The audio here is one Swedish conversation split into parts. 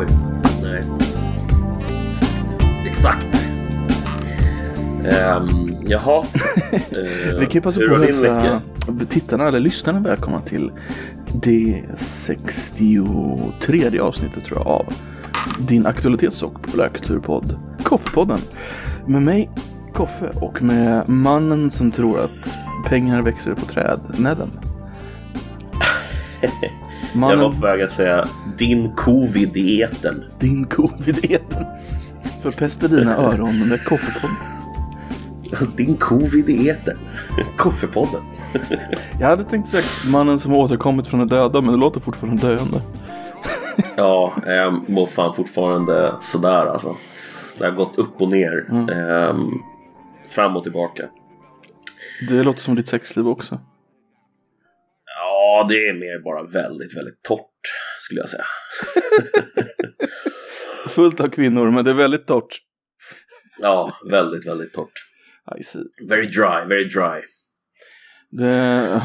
Oj, nej. Exakt. Um, jaha. Uh, Vi kan ju passa på att hälsa tittarna eller lyssnarna välkomna till det 63 avsnittet tror jag av din aktualitets och populärkulturpodd Koffepodden. Med mig Koffe och med mannen som tror att pengar växer på träd, Nedden. Jag Mannen, var på väg att säga din covid i etern. din covid-eten. Förpesta dina öron med Koffepodden. Din covid i etern. Koffepodden. Jag hade tänkt säga mannen som har återkommit från de döda, men det låter fortfarande döende. Ja, jag mår fan fortfarande sådär alltså. Det har gått upp och ner. Ehm, fram och tillbaka. Det låter som ditt sexliv också. Ja, det är mer bara väldigt, väldigt torrt skulle jag säga. Fullt av kvinnor, men det är väldigt torrt. Ja, väldigt, väldigt torrt. I see. Very dry, very dry. Det,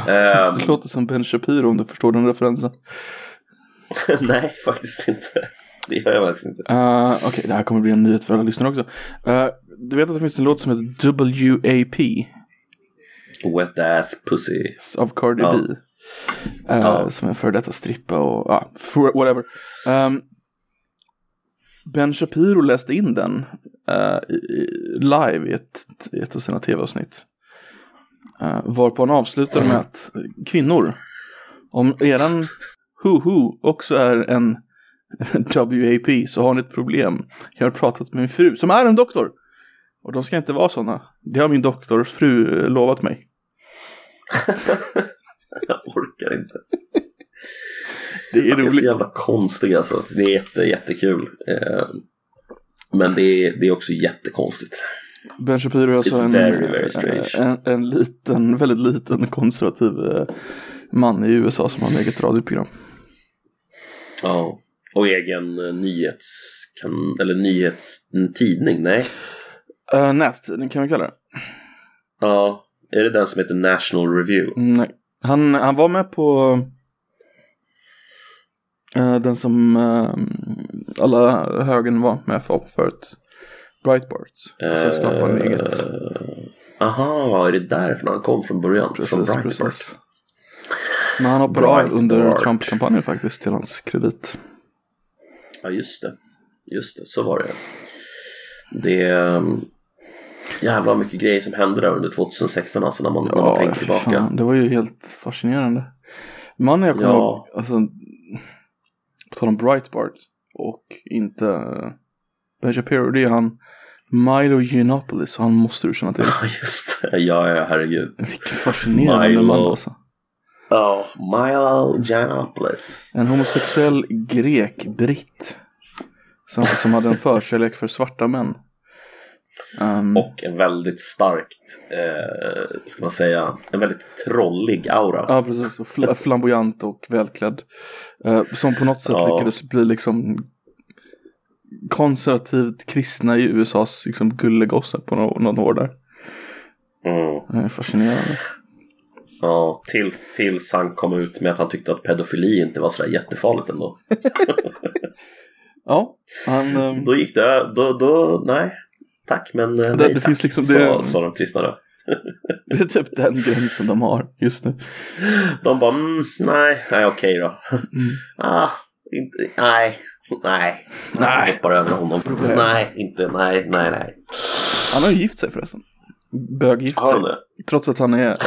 Ehm. det låter som Ben Shapiro om du förstår den referensen. Nej, faktiskt inte. Det gör jag faktiskt inte. Uh, Okej, det här kommer bli en nyhet för alla lyssnare också. Uh, du vet att det finns en låt som heter WAP Wet ass pussy. av Cardi Ja. B. Uh, Ja. Som är före detta strippa och ja, for- whatever. Um, ben Shapiro läste in den uh, i, live i ett, i ett av sina tv-avsnitt. Uh, varpå han avslutar med att kvinnor, om eran hu-hu också är en WAP så har ni ett problem. Jag har pratat med min fru som är en doktor. Och de ska inte vara sådana. Det har min doktors fru eh, lovat mig. Jag orkar inte. Det är Det är så roligt. jävla konstigt alltså. Det är jätte, jättekul. Eh, men det är, det är också jättekonstigt. Ben Shapiro är alltså en, very, very strange. en, en liten, väldigt liten konservativ eh, man i USA som har ett eget radioprogram. Ja. Och egen eh, nyhets... Kan, eller nyhetstidning, nej. Uh, nättidning kan vi kalla det. Ja. Är det den som heter National Review? Nej. Han, han var med på eh, den som eh, alla högen var med för förut. Breitbart. Och så skapade han eget. Eh, Aha, är det därifrån han kom från början? från Precis, Breitbart? precis. Men han hoppade av under Trump-kampanjen faktiskt till hans kredit. Ja, just det. Just det, så var det. Det um, jävla mycket grejer som hände där under 2016 alltså när man, när man tänker tillbaka. fan, det var ju helt fascinerande. Mannen jag kommer Ja. ihåg, alltså, på tal om Breitbart och inte uh, Ben Shapiro, det är han Milo Yiannopoulos, han måste du känna till. Ja, just det. Ja, ja, herregud. Vilken fascinerande Milo. man alltså. Ja, Milo Yiannopoulos. En homosexuell grek-britt. Som, som hade en förkärlek för svarta män. Um, Och en väldigt starkt, eh, ska man säga, en väldigt trollig aura. Ja, precis. Och fl- flamboyant och välklädd. Eh, som på något sätt Ja. lyckades bli liksom konservativt kristna i USAs liksom gullegosse på några någon år där. Mm. Fascinerande. Ja, tills, tills han kom ut med att han tyckte att pedofili inte var sådär jättefarligt ändå. Ja, han... ehm, Då gick det, då, då, nej, tack men eh, Det- nej det tack, finns liksom- det- sa de kristna då. det är typ den gränsen de har just nu. De bara, mm, nej, nej okej då. Mm. Ah, inte, nej, nej, Nej. Hoppar över honom. Problem. Nej, inte, nej, nej, nej. Han har ju gift sig förresten. Böggift sig. det? Trots att han är...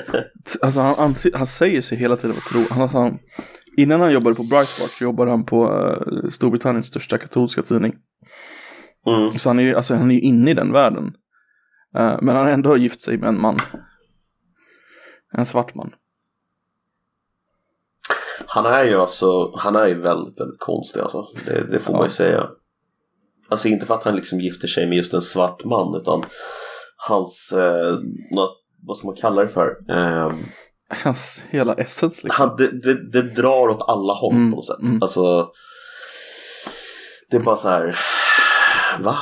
alltså han, han, han säger sig hela tiden vara tro. Han, han, innan han jobbade på Breitbart så jobbade han på uh, Storbritanniens största katolska tidning. Mm. Så han är ju alltså, han är inne i den världen. Eh, men han har ändå gift sig med en man. En svart man. Han är ju alltså, han är ju väldigt, väldigt konstig alltså. Det, det får man ju säga. Alltså inte för att han liksom gifter sig med just en svart man utan hans, eh, något, vad ska man kalla det för? Eh, Hans hela essens liksom. han, det, det, det drar åt alla håll Mm, på något sätt. mm. Alltså, det är bara så här, va?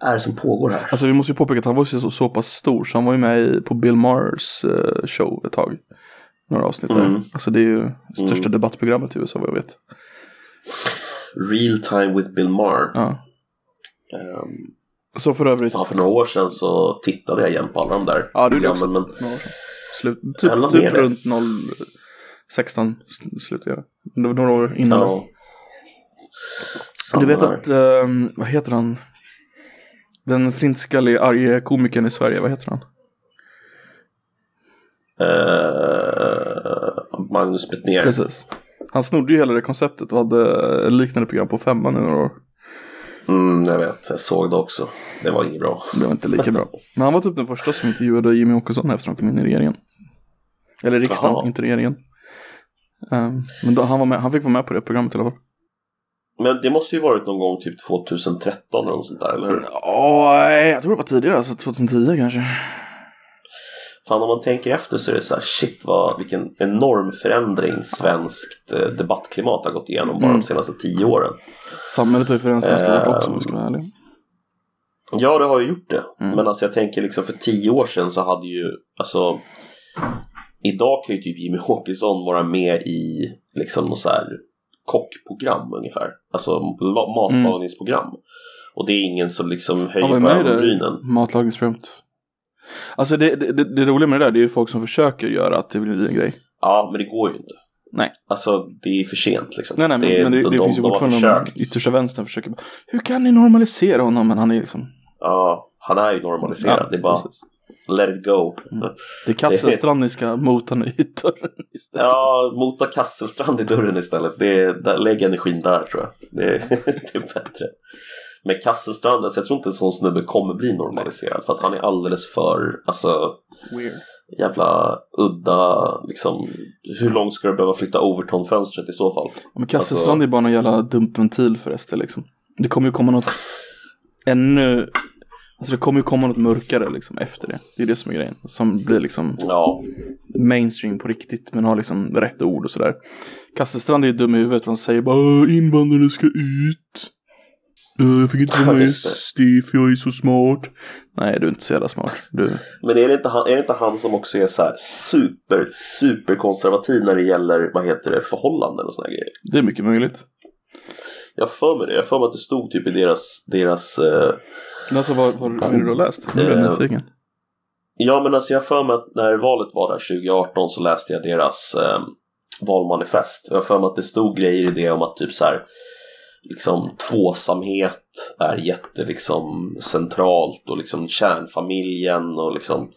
Vad är det som pågår här? Alltså vi måste ju påpeka att han var ju så, så pass stor så han var ju med i, på Bill Maher's eh, show ett tag. Några avsnitt där. Mm. Alltså det är ju största debattprogrammet i USA vad jag vet. Real Time with Bill Maher. Ja. Ehm, Så för övrigt. fan, för några år sedan så tittade jag igen på alla de där Ja, jag programmen. Men. Slut, typ, typ runt 016 slutade jag. Några år innan. ja. Du vet att, ehm, vad heter han? Den flintskallige arge komikern i Sverige, vad heter han? Eh, Magnus Betnér. Precis. Han snodde ju hela det konceptet och hade liknande program på femman i några år. Mm, jag vet, jag såg det också. Det var inget bra. Det var inte lika bra. Men han var typ den första som intervjuade Jimmy Åkesson efter han kom in i regeringen. Eller riksdagen, Jaha. inte regeringen. Ehm, men då, han, var med, han fick vara med på det programmet i alla fall. Men det måste ju varit någon gång typ 2013 eller något sånt där, eller hur? Ja, jag tror det var tidigare, alltså 2010 kanske. Fan om man tänker efter så är det så här, shit vad, vilken enorm förändring svenskt eh, debattklimat har gått igenom bara Mm. de senaste tio åren. Samhället har ju förändrats ganska hårt också om vi ska vara ärliga. Ja, det har ju gjort det. Mm. Men alltså jag tänker liksom för tio år sedan så hade ju, alltså Idag kan ju typ Jimmy Åkesson vara med i liksom något så här kockprogram ungefär. Alltså la- matlagningsprogram. Och det är ingen som liksom höjer på ögonbrynen. det matlagningsprogrammet. Alltså det, det, det, roliga med det där det är ju folk som försöker göra att det blir en grej. Ja, men det går ju inte. Nej. Alltså det är för sent liksom. Nej nej men det, men det, de, det de, finns ju de fortfarande de yttersta vänstern försöker Hur kan ni normalisera honom? Men han är liksom Ja, han är ju normaliserad. det är bara precis. Let it go. Det är Kasselstrand ni ska mota nu i dörren istället. Ja, mota Kasselstrand i dörren istället. Det är, där, lägg energin där tror jag. Det är, det är bättre. Men Kasselstrand, alltså, jag tror inte en sån snubbe kommer bli normaliserad. För att han är alldeles för, alltså, Weird. jävla udda, liksom. Hur långt ska du behöva flytta Overton-fönstret i så fall? Men Kasselstrand är bara någon jävla dumpventil för SD liksom. Det kommer ju komma något ännu, alltså det kommer ju komma något mörkare liksom efter det. Det är det som är grejen. Som blir liksom Ja, mainstream på riktigt men har liksom rätt ord och sådär. Kasselstrand är ju dum i huvudet. Han säger bara "Åh, invandrare ska ut. "Åh, Jag fick inte vara med. SD för jag är så smart. Nej, du är inte så jävla smart. Du. men är det, inte han, är inte han som också är så här super, super konservativ när det gäller, vad heter det, förhållanden och såna här grejer? Det är mycket möjligt. Jag har för mig det. Jag har för mig att det stod typ i deras, deras eh, Men alltså vad, vad, vad är det du har läst? Nu blir jag Eh, nyfiken. Ja men alltså jag har för mig att när valet var där 2018 så läste jag deras eh, valmanifest. Jag har för mig att det stod grejer i det om att typ så här liksom tvåsamhet är jätte liksom centralt och liksom kärnfamiljen och liksom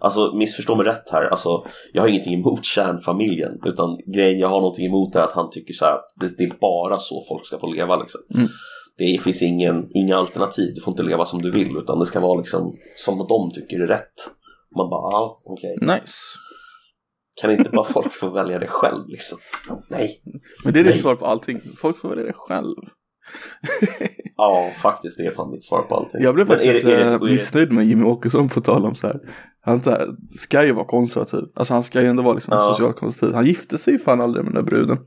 alltså missförstå mig rätt här alltså jag har ingenting emot kärnfamiljen utan grejen jag har någonting emot är att han tycker så här det, det är bara så folk ska få leva liksom Mm. det finns ingen, inga alternativ du får inte leva som du vill utan det ska vara liksom som de tycker är rätt man bara ja okej Nice. Kan inte bara folk få välja det själv liksom nej Men det är ditt svar på allting. Folk får välja det själv. ja faktiskt det är fan mitt svar på allting Jag blev Men faktiskt är är är missnöjd med Jimmy Åkesson på tal om så här. Han så här, ska ju vara konservativ. Alltså han ska ju ändå vara liksom Ja. socialkonservativ. Han gifte sig ju fan aldrig med den där bruden.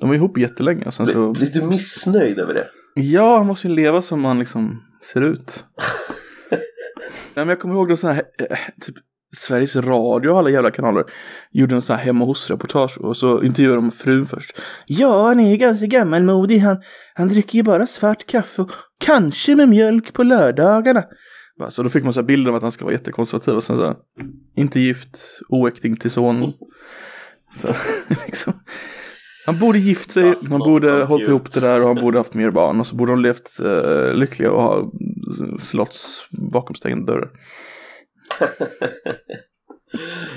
De var ihop jättelänge och sen så. Blir, du missnöjd över det? Ja, han måste ju leva som han liksom ser ut. Nej men jag kommer ihåg någon sån här, eh, typ Sveriges Radio och alla jävla kanaler gjorde en sån här hemma hos-reportage och så intervjuade de frun först. Ja, han är ju ganska gammalmodig. Han, han dricker ju bara svart kaffe och kanske med mjölk på lördagarna. Så då fick man så här bilder av att han ska vara jättekonservativ och sen så här, inte gift, oäkting till son. Så liksom. Han borde gift sig, man borde hållit ihop det där och han borde haft mer barn och så borde de levt eh, lyckliga och ha slotts bakom stängda dörrar.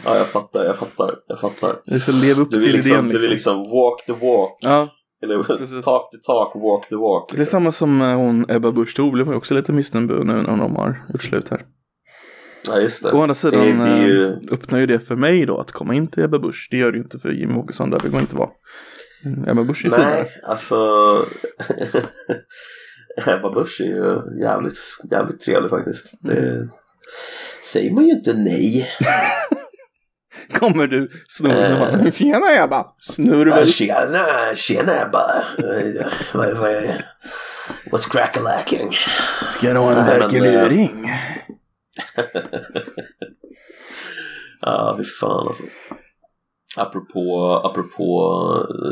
Ja, jag fattar, jag fattar, jag fattar. Jag ska leva upp Du vill till liksom, idén du vill liksom. liksom walk the walk. Ja, Eller Precis. talk the talk, walk the walk. det är Liksom. samma som eh, hon Ebba Busch Thor blev också lite missnöjd nu när de har gjort slut här. Ja, just det. Å andra sidan det, det ju... eh, öppnar ju det för mig då att komma in till Ebba Busch. Det gör det ju inte för Jimmy Åkesson, där vill man inte vara. Mm, Ebba Busch är finare. Nej, alltså... Ebba Busch är ju jävligt, jävligt trevlig faktiskt. Det säger man ju inte nej. Kommer du snurra? Eh. Tjena Ebba! Snurra. Ja, tjena, tjena Ebba. Eh, What's crack-a-lacking? Ska du ha en verkeluring? Ja, fy fan alltså. Apropå, apropå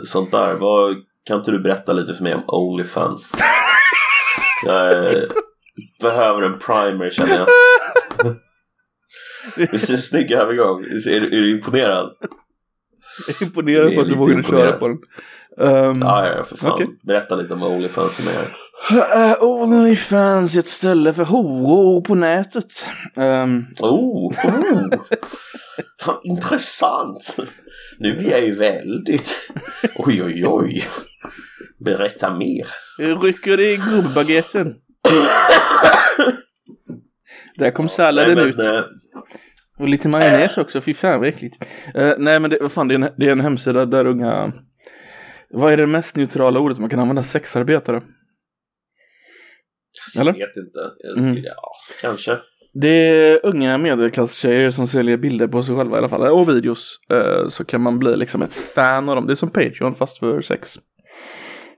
sånt där. Vad, kan inte du berätta lite för mig om Onlyfans? jag eh, behöver en primer känner jag. Visst är det en snygg övergång? Är, är, du imponerad? Jag är imponerad på att du vågade imponerad. köra på den. Um, Ja, ja, för fan. Okej. Berätta lite om Onlyfans som är. Uh, Onlyfans är ett ställe för horor på nätet. Um, Oh, oh. Vad intressant. Nu blir jag ju väldigt... Oj, oj, oj. Berätta mer. rycker det i gubbbaguetten. Där kom salladen Nej, ut. men, eh, Och lite majonnäs också, fy fan vad äckligt. Eh, nej men det, vad fan, det är, en, det är en hemsida där unga... Vad är det mest neutrala ordet man kan använda? Sexarbetare? Eller? Jag vet inte. Jag Mm. skulle, ja, kanske. Det är unga medelklasstjejer som säljer bilder på sig själva i alla fall, och videos. Eh, så kan man bli liksom ett fan av dem. Det är som Patreon fast för sex.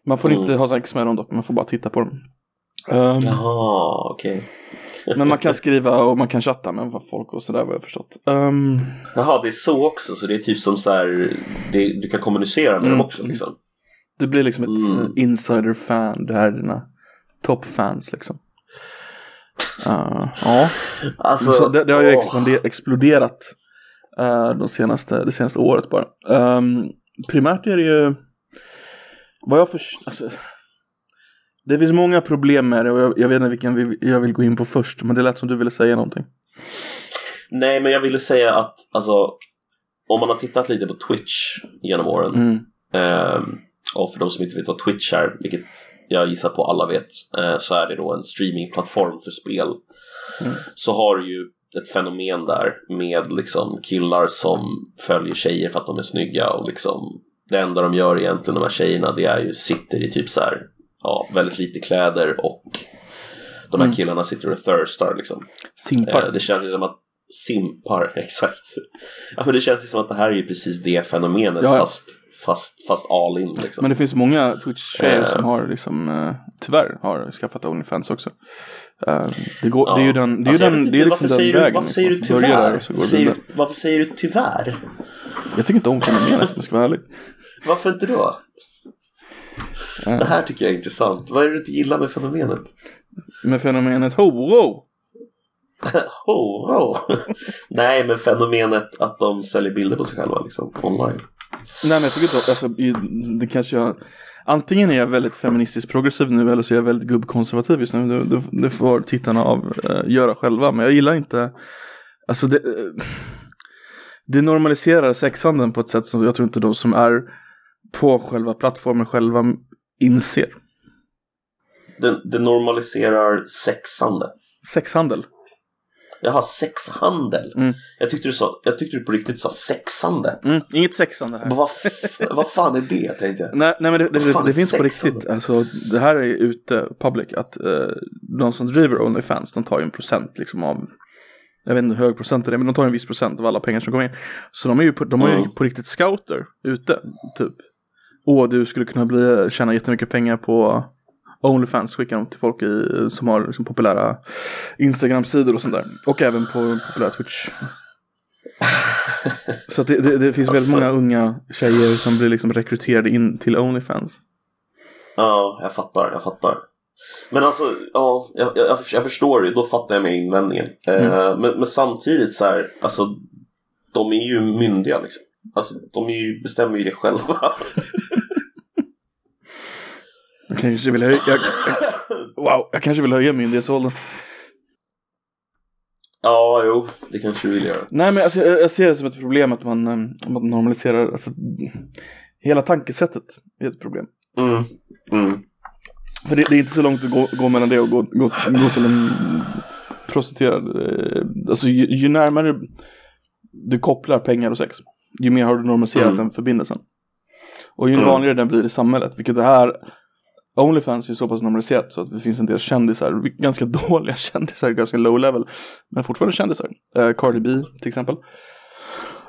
Man får Mm. inte ha sex med dem dock, man får bara titta på dem. Um, Jaha, okej. Men man kan skriva och man kan chatta med folk och sådär vad jag förstått. Um, Jaha, det är så också. Så det är typ som så här, det, du kan kommunicera med Mm. dem också liksom. Det blir liksom ett Mm. insider-fan, det här är dina toppfans liksom. Uh, ja, Alltså, så det, det har ju exploderat, exploderat uh, de senaste, det senaste året bara. Um, primärt är det ju, vad jag förstår, alltså, det finns många problem med det och jag, jag vet inte vilken vi, jag vill gå in på först, men det lät som du ville säga någonting. Nej, men jag ville säga att alltså, om man har tittat lite på Twitch genom åren Mm. Ehm, och för de som inte vet vad Twitch är, vilket jag gissar på alla vet, eh, så är det då en streamingplattform för spel. Mm. Så har du ju ett fenomen där med liksom killar som följer tjejer för att de är snygga och liksom det enda de gör egentligen de här tjejerna det är ju sitter i typ så här ja, väldigt lite kläder och de här Mm. killarna sitter och thirstar liksom. Simpar. Eh, det känns ju som att simpar, exakt. Ja, men det känns ju som att det här är ju precis det fenomenet Ja, ja. fast, fast, fast all in liksom. Men det finns många Twitch-tjejer Eh. som har liksom, eh, tyvärr har skaffat Onlyfans också. Eh, det, går, det är ju den, det är Alltså, den, det är liksom den du, vägen. Varför säger du liksom. Där tyvärr? Varför säger, du, varför säger du tyvärr? Jag tycker inte om fenomenet om jag ska vara ärlig. Varför inte då? Eh, Det här tycker jag är intressant. Vad är det du inte gillar med fenomenet? med fenomenet horo. Oh. Nej, men fenomenet att de säljer bilder på sig själva liksom online. Nej men jag tycker inte, alltså, det kanske jag, antingen är jag väldigt feministiskt progressiv nu eller så är jag väldigt gubbkonservativ just nu. Det, det, det får tittarna av eh, göra själva. Men jag gillar inte, alltså det, eh, det normaliserar sexhandeln på ett sätt som jag tror inte de som är på själva plattformen själva inser. Det, det normaliserar sexande. Sexhandel. Jaha, sexhandel. Mm. Jag, tyckte du sa, jag tyckte du på riktigt sa sexande. Mm, inget sexande här. Men vad, vad fan är det tänkte jag? Nej, nej men det, det, det, finns på riktigt. Alltså, det här är ute public. Att eh, de som driver Onlyfans, de tar ju en procent liksom av jag vet inte hur hög procent det är, men de tar en viss procent av alla pengar som kommer in. Så de är ju på, de har ju Mm. på riktigt scouter ute, typ. Åh, du skulle kunna bli, tjäna jättemycket pengar på Onlyfans, skicka dem till folk i, som har liksom, populära Instagram-sidor och sånt där. Och även på populära Twitch. Så det, det, det finns Alltså- väldigt många unga tjejer som blir liksom rekryterade in till Onlyfans. Ja, jag fattar, jag fattar. Men alltså, ja, jag, jag, jag förstår det, då fattar jag med invändningen. Eh, men, men samtidigt så här, alltså, de är ju myndiga liksom. Alltså, de är ju, bestämmer ju det själva. Jag kanske vill höja, jag, wow, jag kanske vill höja myndighetsåldern. ja, jo, det kanske du vill göra. Nej men alltså, jag, jag ser det som ett problem att man, eh, att man normaliserar, alltså, hela tankesättet är ett problem. Mm, mm. För det, det är inte så långt att gå, gå mellan det och gå, gå, gå till en prostituerad. eh, Alltså ju, ju närmare du kopplar pengar och sex, ju mer har du normaliserat Mm. den förbindelsen. Och ju Mm. vanligare den blir i samhället, vilket det här Onlyfans är ju så pass normaliserat så att det finns en del kändisar, ganska dåliga kändisar, ganska low level, men fortfarande kändisar. Uh, Cardi B till exempel.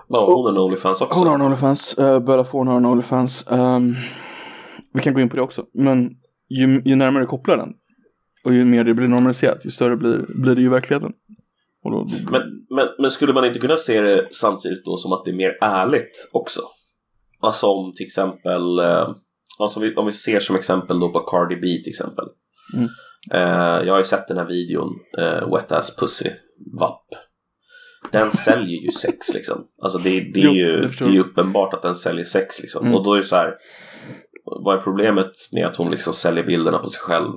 Ja, hon har en Onlyfans också. Hon har en Onlyfans, uh, Bella Thorne har en Onlyfans. Ehm, vi kan gå in på det också. Men ju, ju närmare du kopplar den och ju mer det blir normaliserat, ju större blir, blir det ju verkligheten. Då, då, Men, men, men skulle man inte kunna se det samtidigt då som att det är mer ärligt också? Alltså om till exempel, eh, alltså vi, om vi ser som exempel då på Cardi B till exempel. Mm. Eh, jag har ju sett den här videon, eh, Wet Ass Pussy, VAP. Den säljer ju sex liksom. Alltså det, det, är, Jo, ju, det är ju uppenbart att den säljer sex liksom. Mm. Och då är det så här, vad är problemet med att hon liksom säljer bilderna på sig själv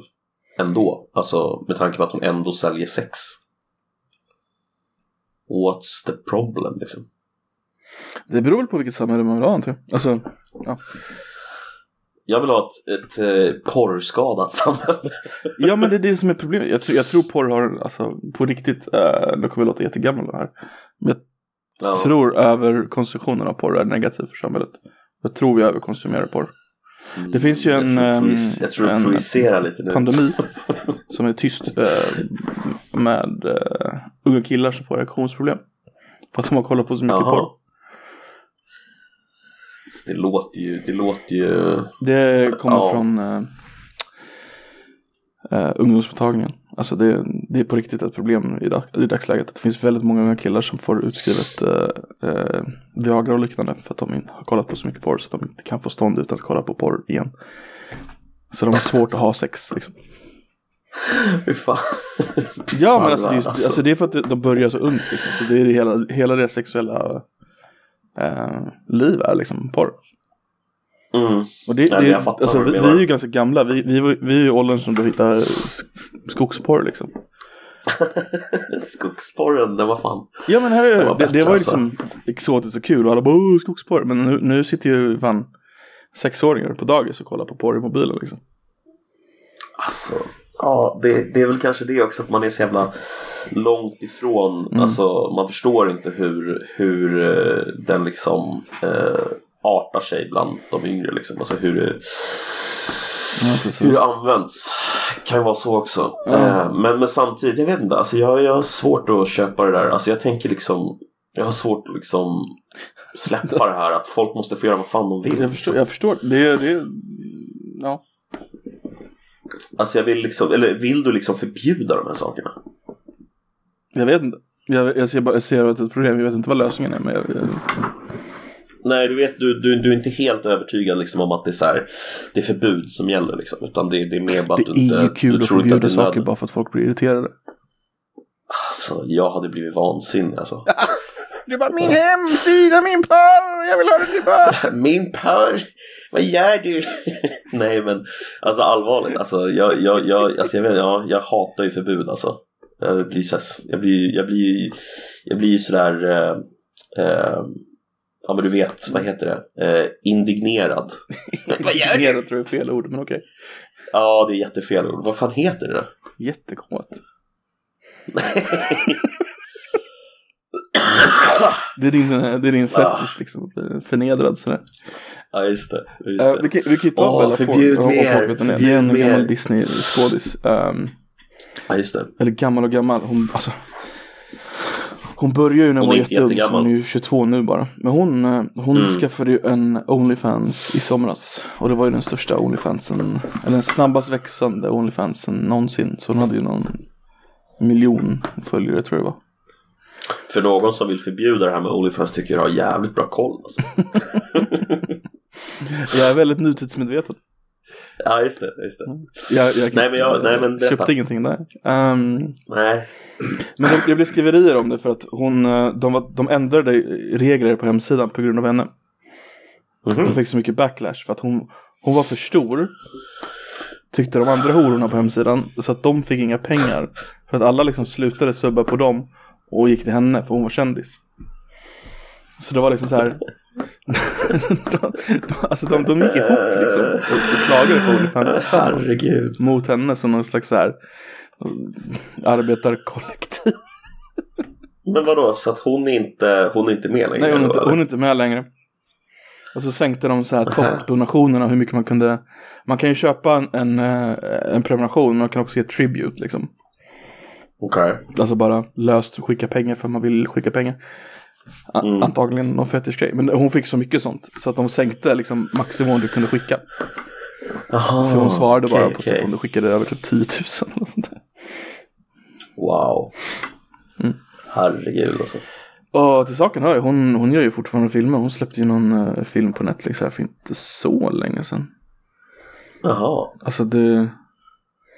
ändå? Alltså med tanke på att hon ändå säljer sex. What's the problem liksom? Det beror väl på vilket samhälle man vill ha antar jag. Alltså, ja. Jag vill ha ett, ett eh, porrskadat samhälle. ja men det är det som är problemet. Jag, tror- jag tror porr har, alltså på riktigt, uh, nu kommer jag låta jättegammal här. Men jag Ja. tror överkonsumtionen av porr är negativ för samhället. Jag tror vi överkonsumerar porr. Det finns ju en, jag tror, ehm, jag tror en nu. pandemi som är tyst eh, med eh, unga killar som får erektionsproblem. För att de har kollat på så mycket Jaha. porr. Det låter ju, det låter ju... Det kommer Ja. från eh, eh, ungdomsmottagningen. Alltså det, det är på riktigt ett problem i, dag, i dagsläget. Det finns väldigt många unga killar som får utskrivet eh, eh, Viagra och liknande för att de inte har kollat på så mycket porr så att de inte kan få stånd utan att kolla på porr igen. Så de har svårt att ha sex liksom. Hur fan? Ja men alltså det, är, alltså det är för att de börjar så ungt liksom. Så det är hela, hela det sexuella eh, liv är liksom porr. Mm. Och det, men det, alltså, vi, vi är ju ganska gamla. Vi, vi, vi är ju åldern som du hittar sk- skogsporr liksom. Skogsporren, den var fan... Ja men här är Det det, var det, bättre, det var ju alltså. liksom exotiskt och kul och alla bara skogsporr. Men nu, nu sitter ju fan sexåringar på dagis och kollar på porr i mobilen liksom. Alltså, ja, det, det är väl kanske det också att man är så jävla långt ifrån. Mm. Alltså, man förstår inte hur, hur eh, den liksom eh, artar sig bland de yngre liksom. Alltså hur det, Ja, hur det används. Kan ju vara så också. Ja. Eh, men, men samtidigt, jag vet inte. Alltså jag, jag har svårt att köpa det där. Alltså jag tänker liksom. Jag har svårt att liksom släppa det här att folk måste få göra vad fan de vill. Jag förstår, jag förstår. Det är, det ja. Alltså jag vill liksom, eller vill du liksom förbjuda de här sakerna? Jag vet inte. Jag, jag ser bara, jag ser att det är ett problem. Jag vet inte vad lösningen är. Men jag, jag, Nej, du vet, du, du, du är inte helt övertygad liksom, om att det är, så här, det är förbud som gäller. Liksom, utan det, det är mer bara att det du inte... är ju kul att förbjuda det saker nödvändigt. bara för att folk blir irriterade. Alltså, jag hade blivit vansinnig alltså. Du bara min hemsida, min porr, jag vill ha det tillbaka. Min pör, vad gör du? Nej men, alltså allvarligt, alltså jag, jag, jag, alltså, jag, vet, ja, jag hatar ju förbud alltså. Jag blir så här, jag blir, jag blir, jag blir ju sådär, eh, eh, ja men du vet, vad heter det, eh, indignerad. vad gör du? Jag tror jag är fel ord, men okej. Ja, det är jättefel ord. Vad fan heter det då? Jättekåt. Det är din, det är din fetisch liksom, att bli förnedrad sådär. Ja, just det. Just Uh, det. vi, kan, vi kan ju ta Åh, Bella förbjud Ford, om- om mer, folk vem det är. Förbjud en gammal Disney-skådis. Um, Ja, just det. eller gammal och gammal. Hon, alltså, hon började ju när hon, Hon var jätteung, så hon är ju 22 nu bara. Men hon, eh, hon Mm. skaffade ju en Onlyfans i somras. Och det var ju den största Onlyfansen, eller den snabbast växande Onlyfansen någonsin. Så hon hade ju någon miljon följare tror jag det var. För någon som vill förbjuda det här med Onlyfans tycker jag har jävligt bra koll. Alltså. Jag är väldigt nutidsmedveten. Ja, just det. Just det. Jag, jag, Nej, men jag- nej, men berätta. köpte ingenting där. Ehm, Nej. men det, det blev skriverier om det för att hon, eh, de, var, de ändrade regler på hemsidan på grund av henne. Mhm. De fick så mycket backlash för att hon, hon var för stor. Tyckte de andra hororna på hemsidan. Så att de fick inga pengar. För att alla liksom slutade subba på dem. Och gick till henne för hon var kändis. Så det var liksom så här. de, de, alltså de, de gick ihop liksom. Och, och klagade på Onlyfans tillsammans. Herregud. Mot henne som någon slags så här. Arbetarkollektiv. Men vadå, så att hon är inte, hon är inte med längre? Nej hon är, inte, hon är inte med längre. Och så sänkte de så här toppdonationerna hur mycket man kunde. Man kan ju köpa en, en, eh, en prenumeration men man kan också ge tribute liksom. Okej. Alltså bara löst skicka pengar för man vill skicka pengar. A- Mm. Antagligen någon fetischgrej. Men hon fick så mycket sånt. Så att de sänkte liksom maximum du kunde skicka. Jaha, För hon svarade bara okej, på okej. typ om du skickade över typ 10 000 eller sånt där. Wow. Mm. Herregud alltså. Och till saken hör hon, hon gör ju fortfarande filmer. Hon släppte ju någon eh, film på Netflix här för inte så länge sedan. Jaha. Alltså det...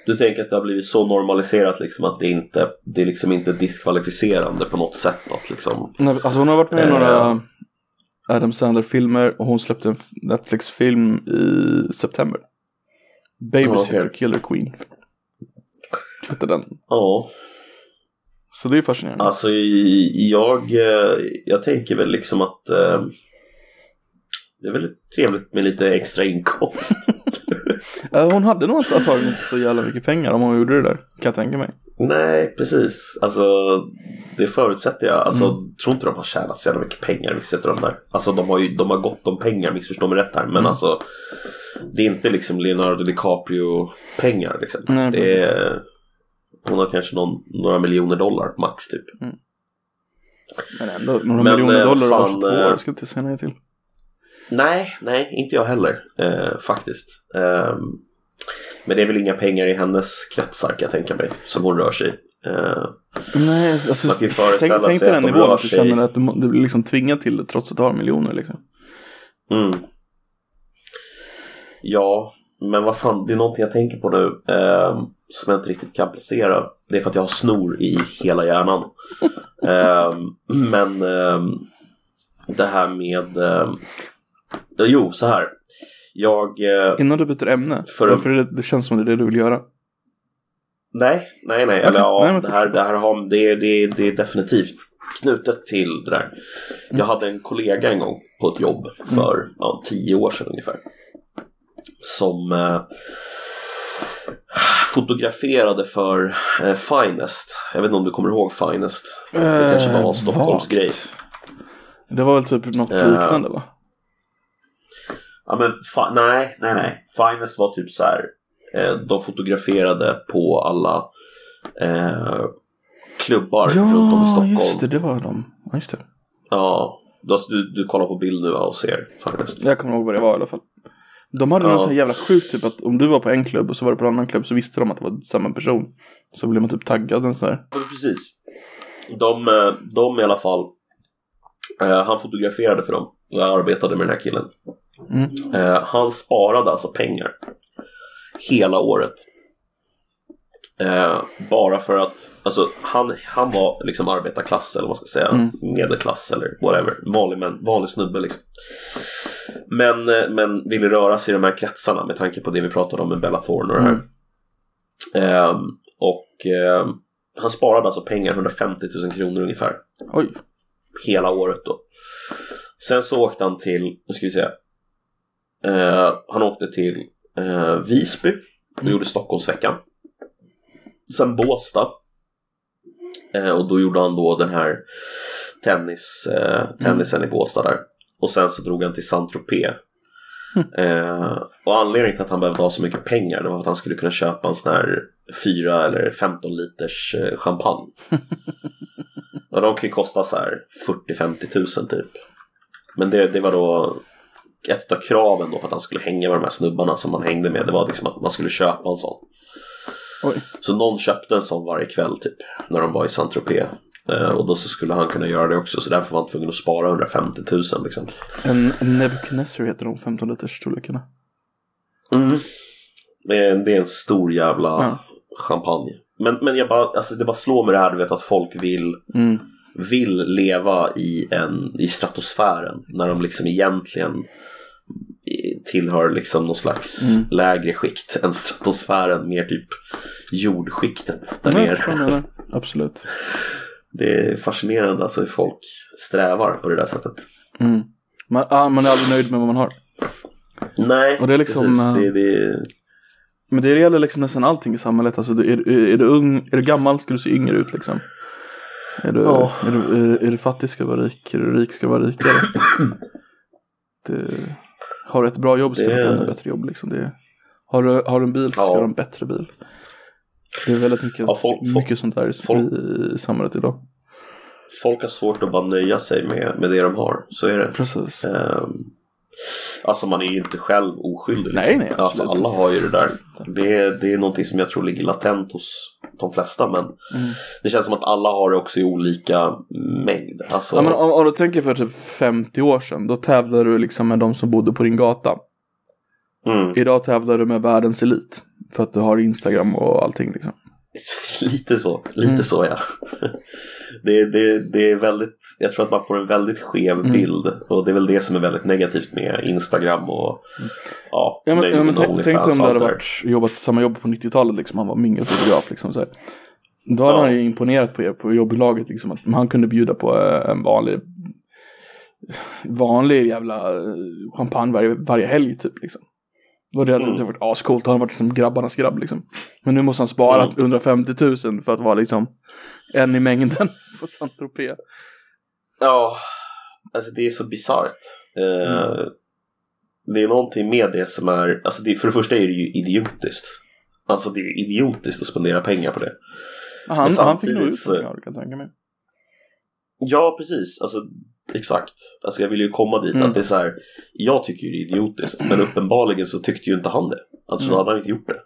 Du tänker att det har blivit så normaliserat liksom att det inte det är liksom inte diskvalificerande på något sätt att liksom Nej, Alltså hon har varit med i Eh. några Adam Sandler-filmer och hon släppte en Netflix-film i september. Babysitter Okej. Killer Queen. Hette den. Ja, Så det är fascinerande. alltså jag, eh, jag tänker väl liksom att eh, det är väldigt trevligt med lite extra inkomst. Eh, Hon hade nog inte antagligen inte så jävla mycket pengar om hon gjorde det där. Kan jag tänka mig. Nej, precis. Alltså, det förutsätter jag. Alltså, tror inte de har tjänat så jävla mycket pengar, vissa av de där. Alltså, de har ju de har gott om pengar, missförstå mig rätt här. Men alltså, det är inte liksom Leonardo DiCaprio-pengar liksom. Nej, det är, hon har kanske någon, några miljoner dollar max typ. Men ändå, några Men, miljoner eh, dollar fan, var 22 eh, år ska inte säga nej till. Nej, nej, inte jag heller eh, faktiskt. Ehm, men det är väl inga pengar i hennes kretsar kan jag tänka mig, som hon rör sig i. Eh, Nej, alltså, tänk, tänk dig den de nivån att du känner att du, du blir liksom tvingad till det trots att du har miljoner liksom. Mm. Ja, men vad fan, det är någonting jag tänker på nu eh, som jag inte riktigt kan placera. Det är för att jag har snor i hela hjärnan. eh, men eh, det här med... Eh, jo, så här. Jag... Eh, Innan du byter ämne, För- varför det, det känns som det är det du vill göra. nej, nej, nej. Eller ja, nej, det, här, det här har, det, är- det, det är definitivt knutet till det där. Mm. Jag hade en kollega en gång på ett jobb för ja, tio år sedan ungefär. Som eh, fotograferade för eh, Finest. Jag vet inte om du kommer ihåg Finest? Det kanske bara var en Eh, vagt. grej. Det var väl typ något Eh, liknande va? Ja, men nej, nej, nej. Finest var typ så här. Eh, de fotograferade på alla eh, klubbar runt om i Stockholm. just det, det var de. Ja, just det. Ja, du, du, kollar på bild nu och ser Finest. Jag kommer ihåg vad det var i alla fall. De hade Ja. någon sån jävla sjukt typ att om du var på en klubb och så var du på en annan klubb så visste de att det var samma person. Så blev man typ taggad sån här. Ja, precis. De, eh, de i alla fall, eh, han fotograferade för dem och jag arbetade med den här killen. Mm. Eh, han sparade alltså pengar hela året. Eh, bara för att, alltså han, han var liksom arbetarklass eller vad man ska säga, Mm. medelklass eller whatever, vanlig, men, vanlig snubbe liksom. Men, eh, men ville röra sig i de här kretsarna med tanke på det vi pratade om med Bella Thorne och det här. Ehm, och ehm, han sparade alltså pengar, 150 000 kronor ungefär, Oj. hela året då. Sen så åkte han till, nu ska vi se, Eh, han åkte till eh, Visby och gjorde Stockholmsveckan. Sen Båstad. Eh, och då gjorde han då den här tennis, eh, tennisen i Båstad där. Och sen så drog han till Saint-Tropez. Eh, och anledningen till att han behövde ha så mycket pengar det var att han skulle kunna köpa en sån här 4 eller 15 liters eh, champagne. och de kan ju kosta så här 40-50 tusen typ. Men det, det var då ett av kraven då för att han skulle hänga med de här snubbarna som han hängde med. Det var liksom att man skulle köpa en sån. Oj. Så någon köpte en sån varje kväll typ. När de var i Saint-Tropez. Eh, och då så skulle han kunna göra det också. Så därför var han tvungen att spara 150 000 liksom. En en Nebuchadnezzar heter de 15 liters storlekarna. Mm. Det, är, det är en stor jävla Ja. champagne. Men, men jag bara, alltså det bara slår mig det här du vet att folk vill Mm. vill leva i, en, i stratosfären när de liksom egentligen tillhör liksom någon slags Mm. lägre skikt än stratosfären, mer typ jordskiktet där Nej, nere. Absolut. Det är fascinerande alltså hur folk strävar på det där sättet. Mm. Man, ah, man är aldrig nöjd med vad man har. Nej, Och det är liksom, precis. eh, Det, det, Men det gäller liksom nästan allting i samhället. Alltså, är, är, du ung, är du gammal ska du se yngre ut liksom. Är du, Ja. är, du, är, är du fattig ska du vara rik. Är du rik ska du vara rikare. det, har du ett bra jobb ska du ha ett ännu bättre jobb. Liksom. Det, har, du, har du en bil så ska du ha en bättre bil. Det är väldigt mycket, Ja, folk- folk- mycket sånt där i, folk- i samhället idag. folk har svårt att bara nöja sig med, med det de har, så är det. Precis. Ehm, alltså man är ju inte själv oskyldig. Nej, nej, alltså, alla har ju det där. Det, är- det är någonting som jag tror ligger latent hos de flesta men Mm. det känns som att alla har det också i olika mängd. Alltså, Ja, men om, om du tänker för typ 50 år sedan, då tävlade du liksom med de som bodde på din gata. Mm. Idag tävlar du med världens elit. För att du har Instagram och allting liksom. Lite så, lite Mm. så ja. Det, det, det är väldigt, jag tror att man får en väldigt skev Mm. bild och det är väl det som är väldigt negativt med Instagram och ja, Ja men, ja, men tänk, dig om det hade varit, jobbat samma jobb på 90-talet liksom. Han var mingelfotograf liksom så här. Då hade Ja. han ju imponerat på er på jobblaget liksom. Att han kunde bjuda på eh, en vanlig vanlig jävla eh, champagne varje, varje helg typ liksom. Då hade Mm. det varit ascoolt, han hade varit som grabbarnas grabb liksom. Men nu måste han spara Mm. 150 000 för att vara liksom en i mängden på Saint Tropez. Ja, alltså det är så bisarrt. Eh, Mm. Det är någonting med det som är, alltså det, för det första är det ju idiotiskt. Alltså det är idiotiskt att spendera pengar på det. Han, han fick nog ut så- kan jag tänka mig. Ja, precis. Alltså, exakt. Alltså jag vill ju komma dit Mm. att det är så här. Jag tycker ju det är idiotiskt, men uppenbarligen så tyckte ju inte han det. Alltså då Mm. hade han inte gjort det.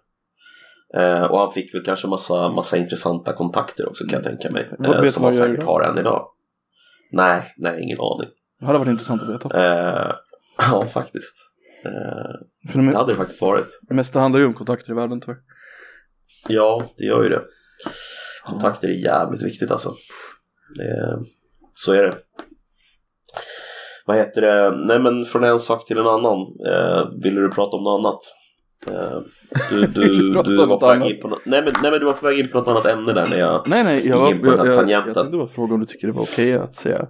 Eh, och han fick väl kanske massa, massa intressanta kontakter också kan jag tänka mig. Eh, som han säkert har än idag. Nej, nej, ingen aning. Det hade varit intressant att veta. Eh, ja, faktiskt. Eh, För det det hade det faktiskt varit. det mesta handlar ju om kontakter i världen tyvärr. Ja, det gör ju det. Kontakter är jävligt viktigt alltså. Så är det. Vad heter det? Nej men från en sak till en annan. Eh, ville du prata om något annat? Eh, du, var på väg in på något, nej, men, nej men du var på väg in på något annat ämne där när jag... Nej, nej, jag, var, in jag, på den jag, här jag, tangenten. jag tänkte bara fråga om du tycker det var okej att säga.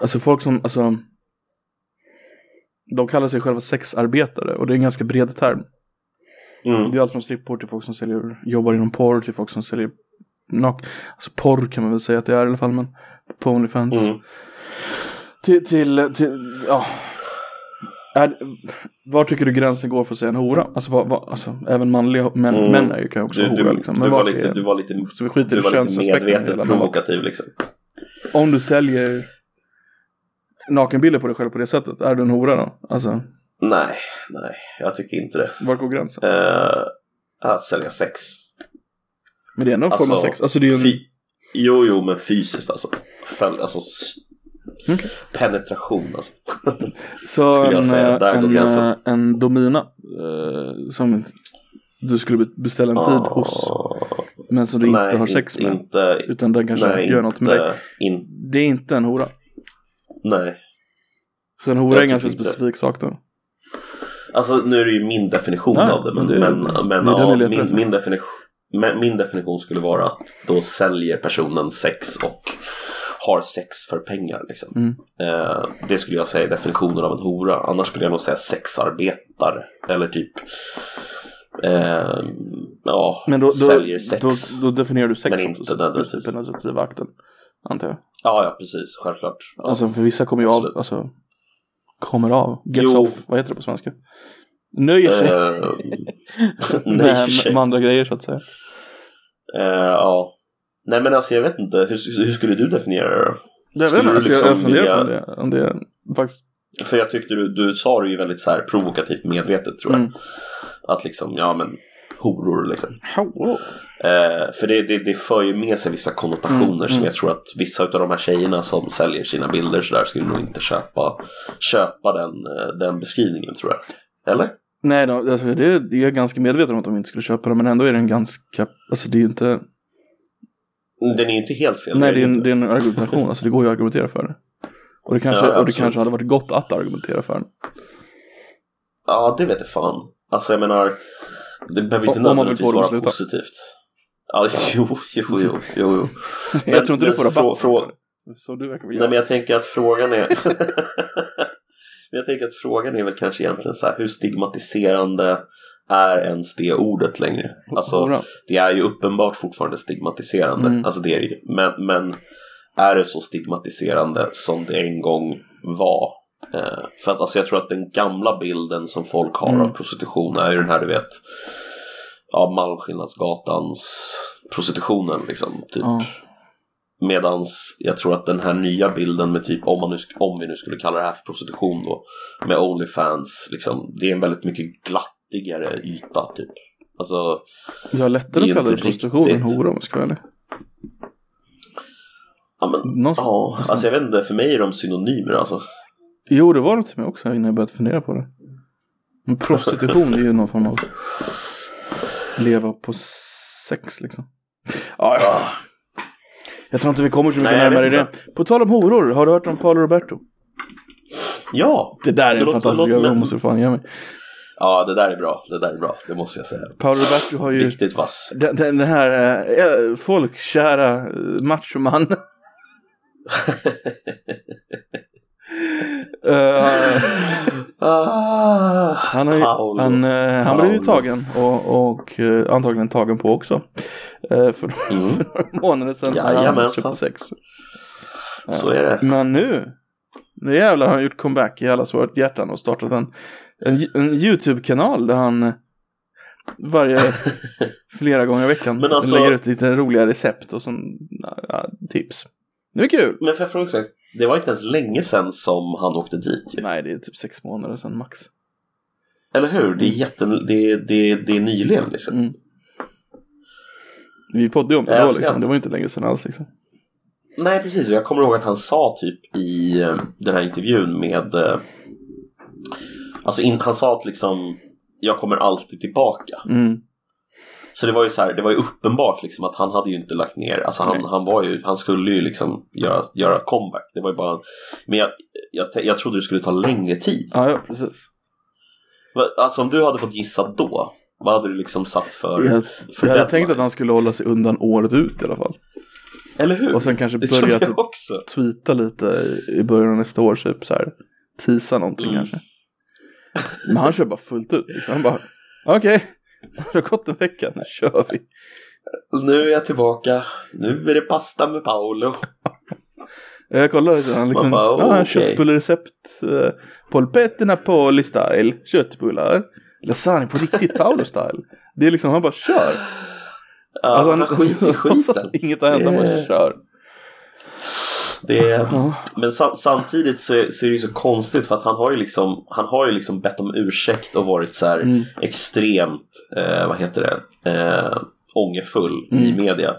Alltså folk som, alltså. De kallar sig själva sexarbetare och det är en ganska bred term. Mm, Det är allt från strippor till folk som säljer, jobbar inom porr till folk som säljer nak alltså porr kan man väl säga att det är i alla fall men på Onlyfans. mm. Till, till, till, ja. Är, var tycker du gränsen går för att säga en hora? Alltså, vad, vad, alltså även manliga män, Mm. män är ju kan ju också Du, vara du, hora liksom. du, Men var vad lite, är- du var lite, Så vi skiter du var lite medvetet hela. provokativ liksom. Om du säljer nakenbilder på dig själv på det sättet, är du en hora då? Alltså, Nej, nej, jag tycker inte det. var går gränsen? Eh, att sälja sex. Men det är ändå en form av alltså, sex. Alltså det är en... Jo, jo, men fysiskt alltså. Fäll, alltså Okej. penetration alltså. Så skulle jag en, säga, där går en, gränsen. eh, en domina eh, som du skulle be- beställa en tid hos. Men som du inte Nej, har sex med. Inte, Utan den kanske nej, gör något med dig. inte, in, Det är inte en hora. nej. Så en hora Jag är en ganska inte. specifik sak då. Alltså nu är det ju min definition Nej, av det. Men, men det- men, men, det den ja, min, min, definition, men min definition skulle vara att då säljer personen sex och har sex för pengar. Liksom. Mm. Eh, det skulle jag säga är definitionen av en hora. Annars skulle jag nog säga sexarbetare. Eller typ eh, ja, Men då, då, säljer sex. då, då definierar du sex Men inte som den penetrativa akten. Antar jag. Ja, ja, precis. Självklart. Ja. Alltså för vissa kommer ju av, absolut. alltså. Kommer av. Gets Jo. off. Vad heter det på svenska? Nöjer sig. Med, nej, sig. med andra grejer så att säga. Eh, ja. Nej men alltså jag vet inte, hur, hur skulle du definiera det då? Jag Skulle vet inte, alltså, jag, jag liksom funderar vilja- på det, om det faktiskt. För jag tyckte du, du sa det ju väldigt så här provokativt medvetet tror jag. Mm. Att liksom, ja men horor liksom. Oh. Eh, för det, det, det för ju med sig vissa konnotationer Mm, som mm. jag tror att vissa av de här tjejerna som säljer sina bilder sådär skulle nog inte köpa, köpa den, eh, den beskrivningen tror jag. Eller? Nej, då, alltså, det, det är jag ganska medveten om att de inte skulle köpa det, men ändå är det en ganska, alltså det är ju inte, Den är ju inte helt fel. nej det är, en, det är en argumentation, alltså det går ju att argumentera för det. Och det kanske, Ja, och det kanske hade varit gott att argumentera för det. Ja, det vet jag fan. Alltså jag menar, det behöver inte nödvändigtvis vara sluta. positivt. Ja, jo, jo, jo, jo. jo. jag tror inte men du får rabatt. frå- Så du verkar Nej, men jag tänker att frågan är... Men jag tänker att frågan är väl kanske egentligen så här, hur stigmatiserande är ens det ordet längre? Alltså, det är ju uppenbart fortfarande stigmatiserande. Mm. Alltså det är ju. Men, men är det så stigmatiserande som det en gång var? Eh, för att alltså jag tror att den gamla bilden som folk har Mm. av prostitution är ju den här du vet Ja, Malmskillnadsgatans prostitutionen liksom. Typ. Ja. Medans jag tror att den här nya bilden med typ, om, man nu, om vi nu skulle kalla det här för prostitution då, med Onlyfans, liksom, det är en väldigt mycket glattigare yta typ. Alltså, Jag har lättare att kalla det prostitution än hora om jag ska vara ärlig. ja men, Någon- ja, alltså jag vet inte, för mig är de synonymer alltså. Jo, det var det till mig också innan jag började fundera på det. Men prostitution är ju någon form av leva på sex liksom. Ja, ja. Jag tror inte vi kommer så mycket Nej, närmare det. På tal om horor, har du hört om Paolo Roberto? Ja, Det där är en fantastisk men- måste du fan ge mig. Ja, det där är bra. Det där är bra. Det måste jag säga. Paolo Roberto har ju Riktigt vass. den, den, här äh, folkkära äh, machoman. Eh, Ah, han har ju, han, eh, han blev ju tagen och, och eh, antagligen tagen på också. Eh, för, Mm. för några månader sedan Jajamensan. sex. Så är det. Men nu, nu jävlar har han gjort comeback i allas vårt hjärtan och startat en, en, en YouTube-kanal där han eh, varje, flera gånger i veckan Men alltså- lägger ut lite roliga recept och sån, ja, tips. Det är kul. Men för jag fråga också, det var inte ens länge sedan som han åkte dit ju. Nej, det är typ sex månader sedan max. Eller hur? Det är, jätte, det, det, det är nyligen liksom. Mm. Vi poddade ju om det då liksom. Det var inte länge sedan alls liksom. Nej, precis. Jag kommer ihåg att han sa typ i eh, den här intervjun med... Alltså in, han sa att liksom jag kommer alltid tillbaka. Mm. Så det var ju så här, det var ju uppenbart liksom att han hade ju inte lagt ner. Alltså han, Nej. han var ju, han skulle ju liksom göra, göra comeback. Det var ju bara... Men jag, jag, jag trodde det skulle ta längre tid. Ja, ja, precis. Alltså om du hade fått gissa då, vad hade du liksom satt för, Jag, för jag hade tänkt att han skulle hålla sig undan året ut i alla fall. Eller hur? Och sen kanske börja typ tweeta lite i- i början av nästa år, typ så här. Tisa någonting Mm. kanske. Men han kör bara fullt ut liksom. Han bara, okej, det har gått en vecka, nu kör vi. Nu är jag tillbaka. Nu är det pasta med Paolo. Jag kollar lite, han liksom, bara, han okej. köttbullerecept, uh, polpetti napoli style, köttbullar, lasagne på riktigt Paolo style. Det är liksom, han bara kör. Ja, Alltså, han skiter i skiten. Inget har hänt, han bara kör. Det är, Ja. men sam, samtidigt så är, så är det ju så konstigt för att han har ju liksom, han har ju liksom bett om ursäkt och varit så här Mm. extremt, eh, vad heter det, eh, ångerfull i Mm. media.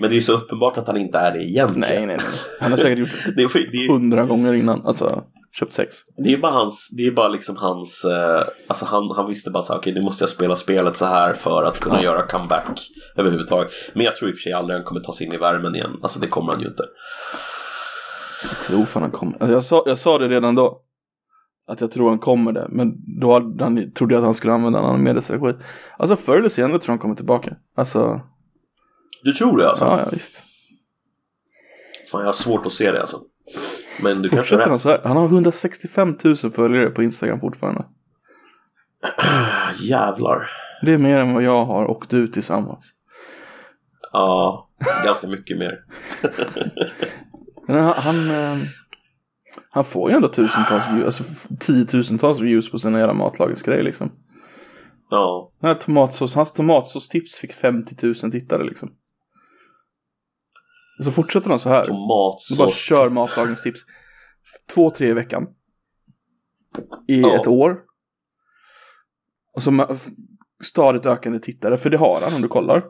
Men det är ju så uppenbart att han inte är det egentligen. Nej, nej, nej. Han har säkert gjort det hundra gånger innan, alltså köpt sex. det är ju bara hans, det är bara liksom hans, eh, alltså han, han visste bara så här, okej nu måste jag spela spelet så här för att kunna Ja. göra comeback överhuvudtaget. Men jag tror i och för sig aldrig han kommer ta sig in i värmen igen, alltså det kommer han ju inte. Jag tror fan han kommer. Alltså, jag, sa, jag sa det redan då. Att jag tror han kommer det. Men då hade han, trodde jag att han skulle använda en annan mediestrategi. Alltså förr eller senare tror jag han kommer tillbaka. Alltså, Du tror det alltså? ja, ja visst. Fan jag har svårt att se det alltså. Men du kanske Fortsätter han så här? Han har 165 000 följare på Instagram fortfarande. Jävlar. Det är mer än vad jag har och du tillsammans. Ja, ganska mycket mer. Han, han, eh, han får ju ändå tusentals views, alltså tiotusentals views på sina jävla matlagningsgrejer liksom. Ja, Den här tomatsås, hans tomatsåstips fick 50 000 tittare liksom. Så fortsätter han så här. Du bara kör matlagningstips. Två, tre i veckan. I Ja. ett år. Och så stadigt ökande tittare, för det har han om du kollar.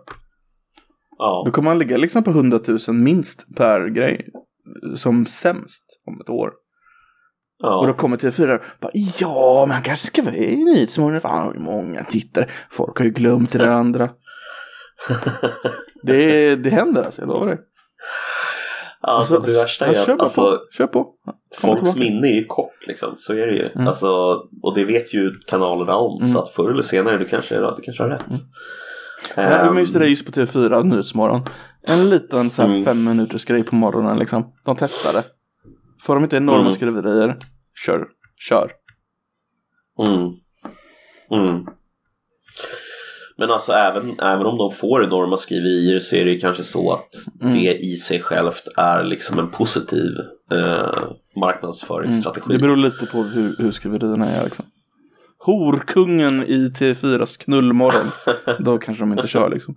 Ja, Då kommer han ligga liksom på 100 000 minst per grej. Som sämst om ett år. Och då ja. kommer TV4 och bara ja, men han kanske ska vara i Nyhetsmorgon. Fan, han har ju många tittare. Folk har ju glömt det där andra. det, det händer alltså, jag lovar dig. Alltså det värsta är att alltså, på. Folks minne är ju kort liksom. Så är det ju. Mm. Alltså, och det vet ju kanalerna om. Mm. Så att förr eller senare, du kanske, du kanske har rätt. Ja, Ehm, men just det där just på TV4, Nyhetsmorgon. En liten så här Mm. fem minuters grej på morgonen liksom. De testade. Får de inte enorma Mm. skriverier, kör. Kör. Mm. Mm. Men alltså även, även om de får enorma skriverier så är det ju kanske så att Mm. det i sig självt är liksom en positiv eh, marknadsföringsstrategi. Det beror lite på hur, hur skriverierna är liksom. Horkungen i TV4s knullmorgon. Då kanske de inte kör liksom.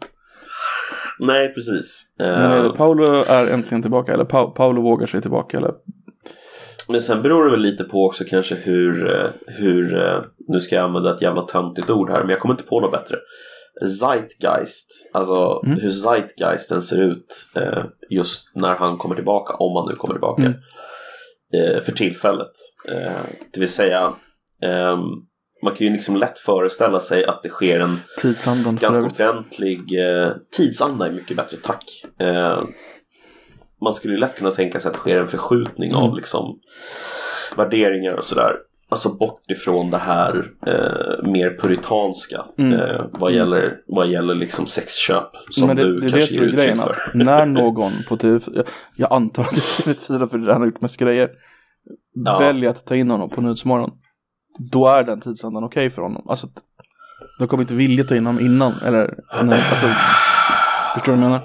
Nej, precis. Men är Eh, det Paolo är äntligen tillbaka eller pa Paolo vågar sig tillbaka eller? Men sen beror det väl lite på också kanske hur, eh, hur eh, nu ska jag använda ett jävla töntigt ord här, men jag kommer inte på något bättre. Zeitgeist, alltså Mm. hur Zeitgeisten ser ut eh, just när han kommer tillbaka, om han nu kommer tillbaka. Mm. Eh, för tillfället. Eh, det vill säga, ehm, man kan ju liksom lätt föreställa sig att det sker en Tidsandan ganska ordentlig eh, tidsanda är mycket bättre, tack. Eh, man skulle ju lätt kunna tänka sig att det sker en förskjutning Mm. av liksom värderingar och sådär. Alltså bort ifrån det här eh, mer puritanska Mm. eh, vad gäller, vad gäller liksom sexköp som Men det, du det kanske ger uttryck för. När någon på TV4, jag, antar att det är TV4 för det han har gjort mest grejer, Ja. väljer att ta in honom på Nyhetsmorgon, då är den tidsandan okej för honom. Alltså, de kommer inte vilja ta in honom innan, eller, nej, alltså, förstår du vad jag menar?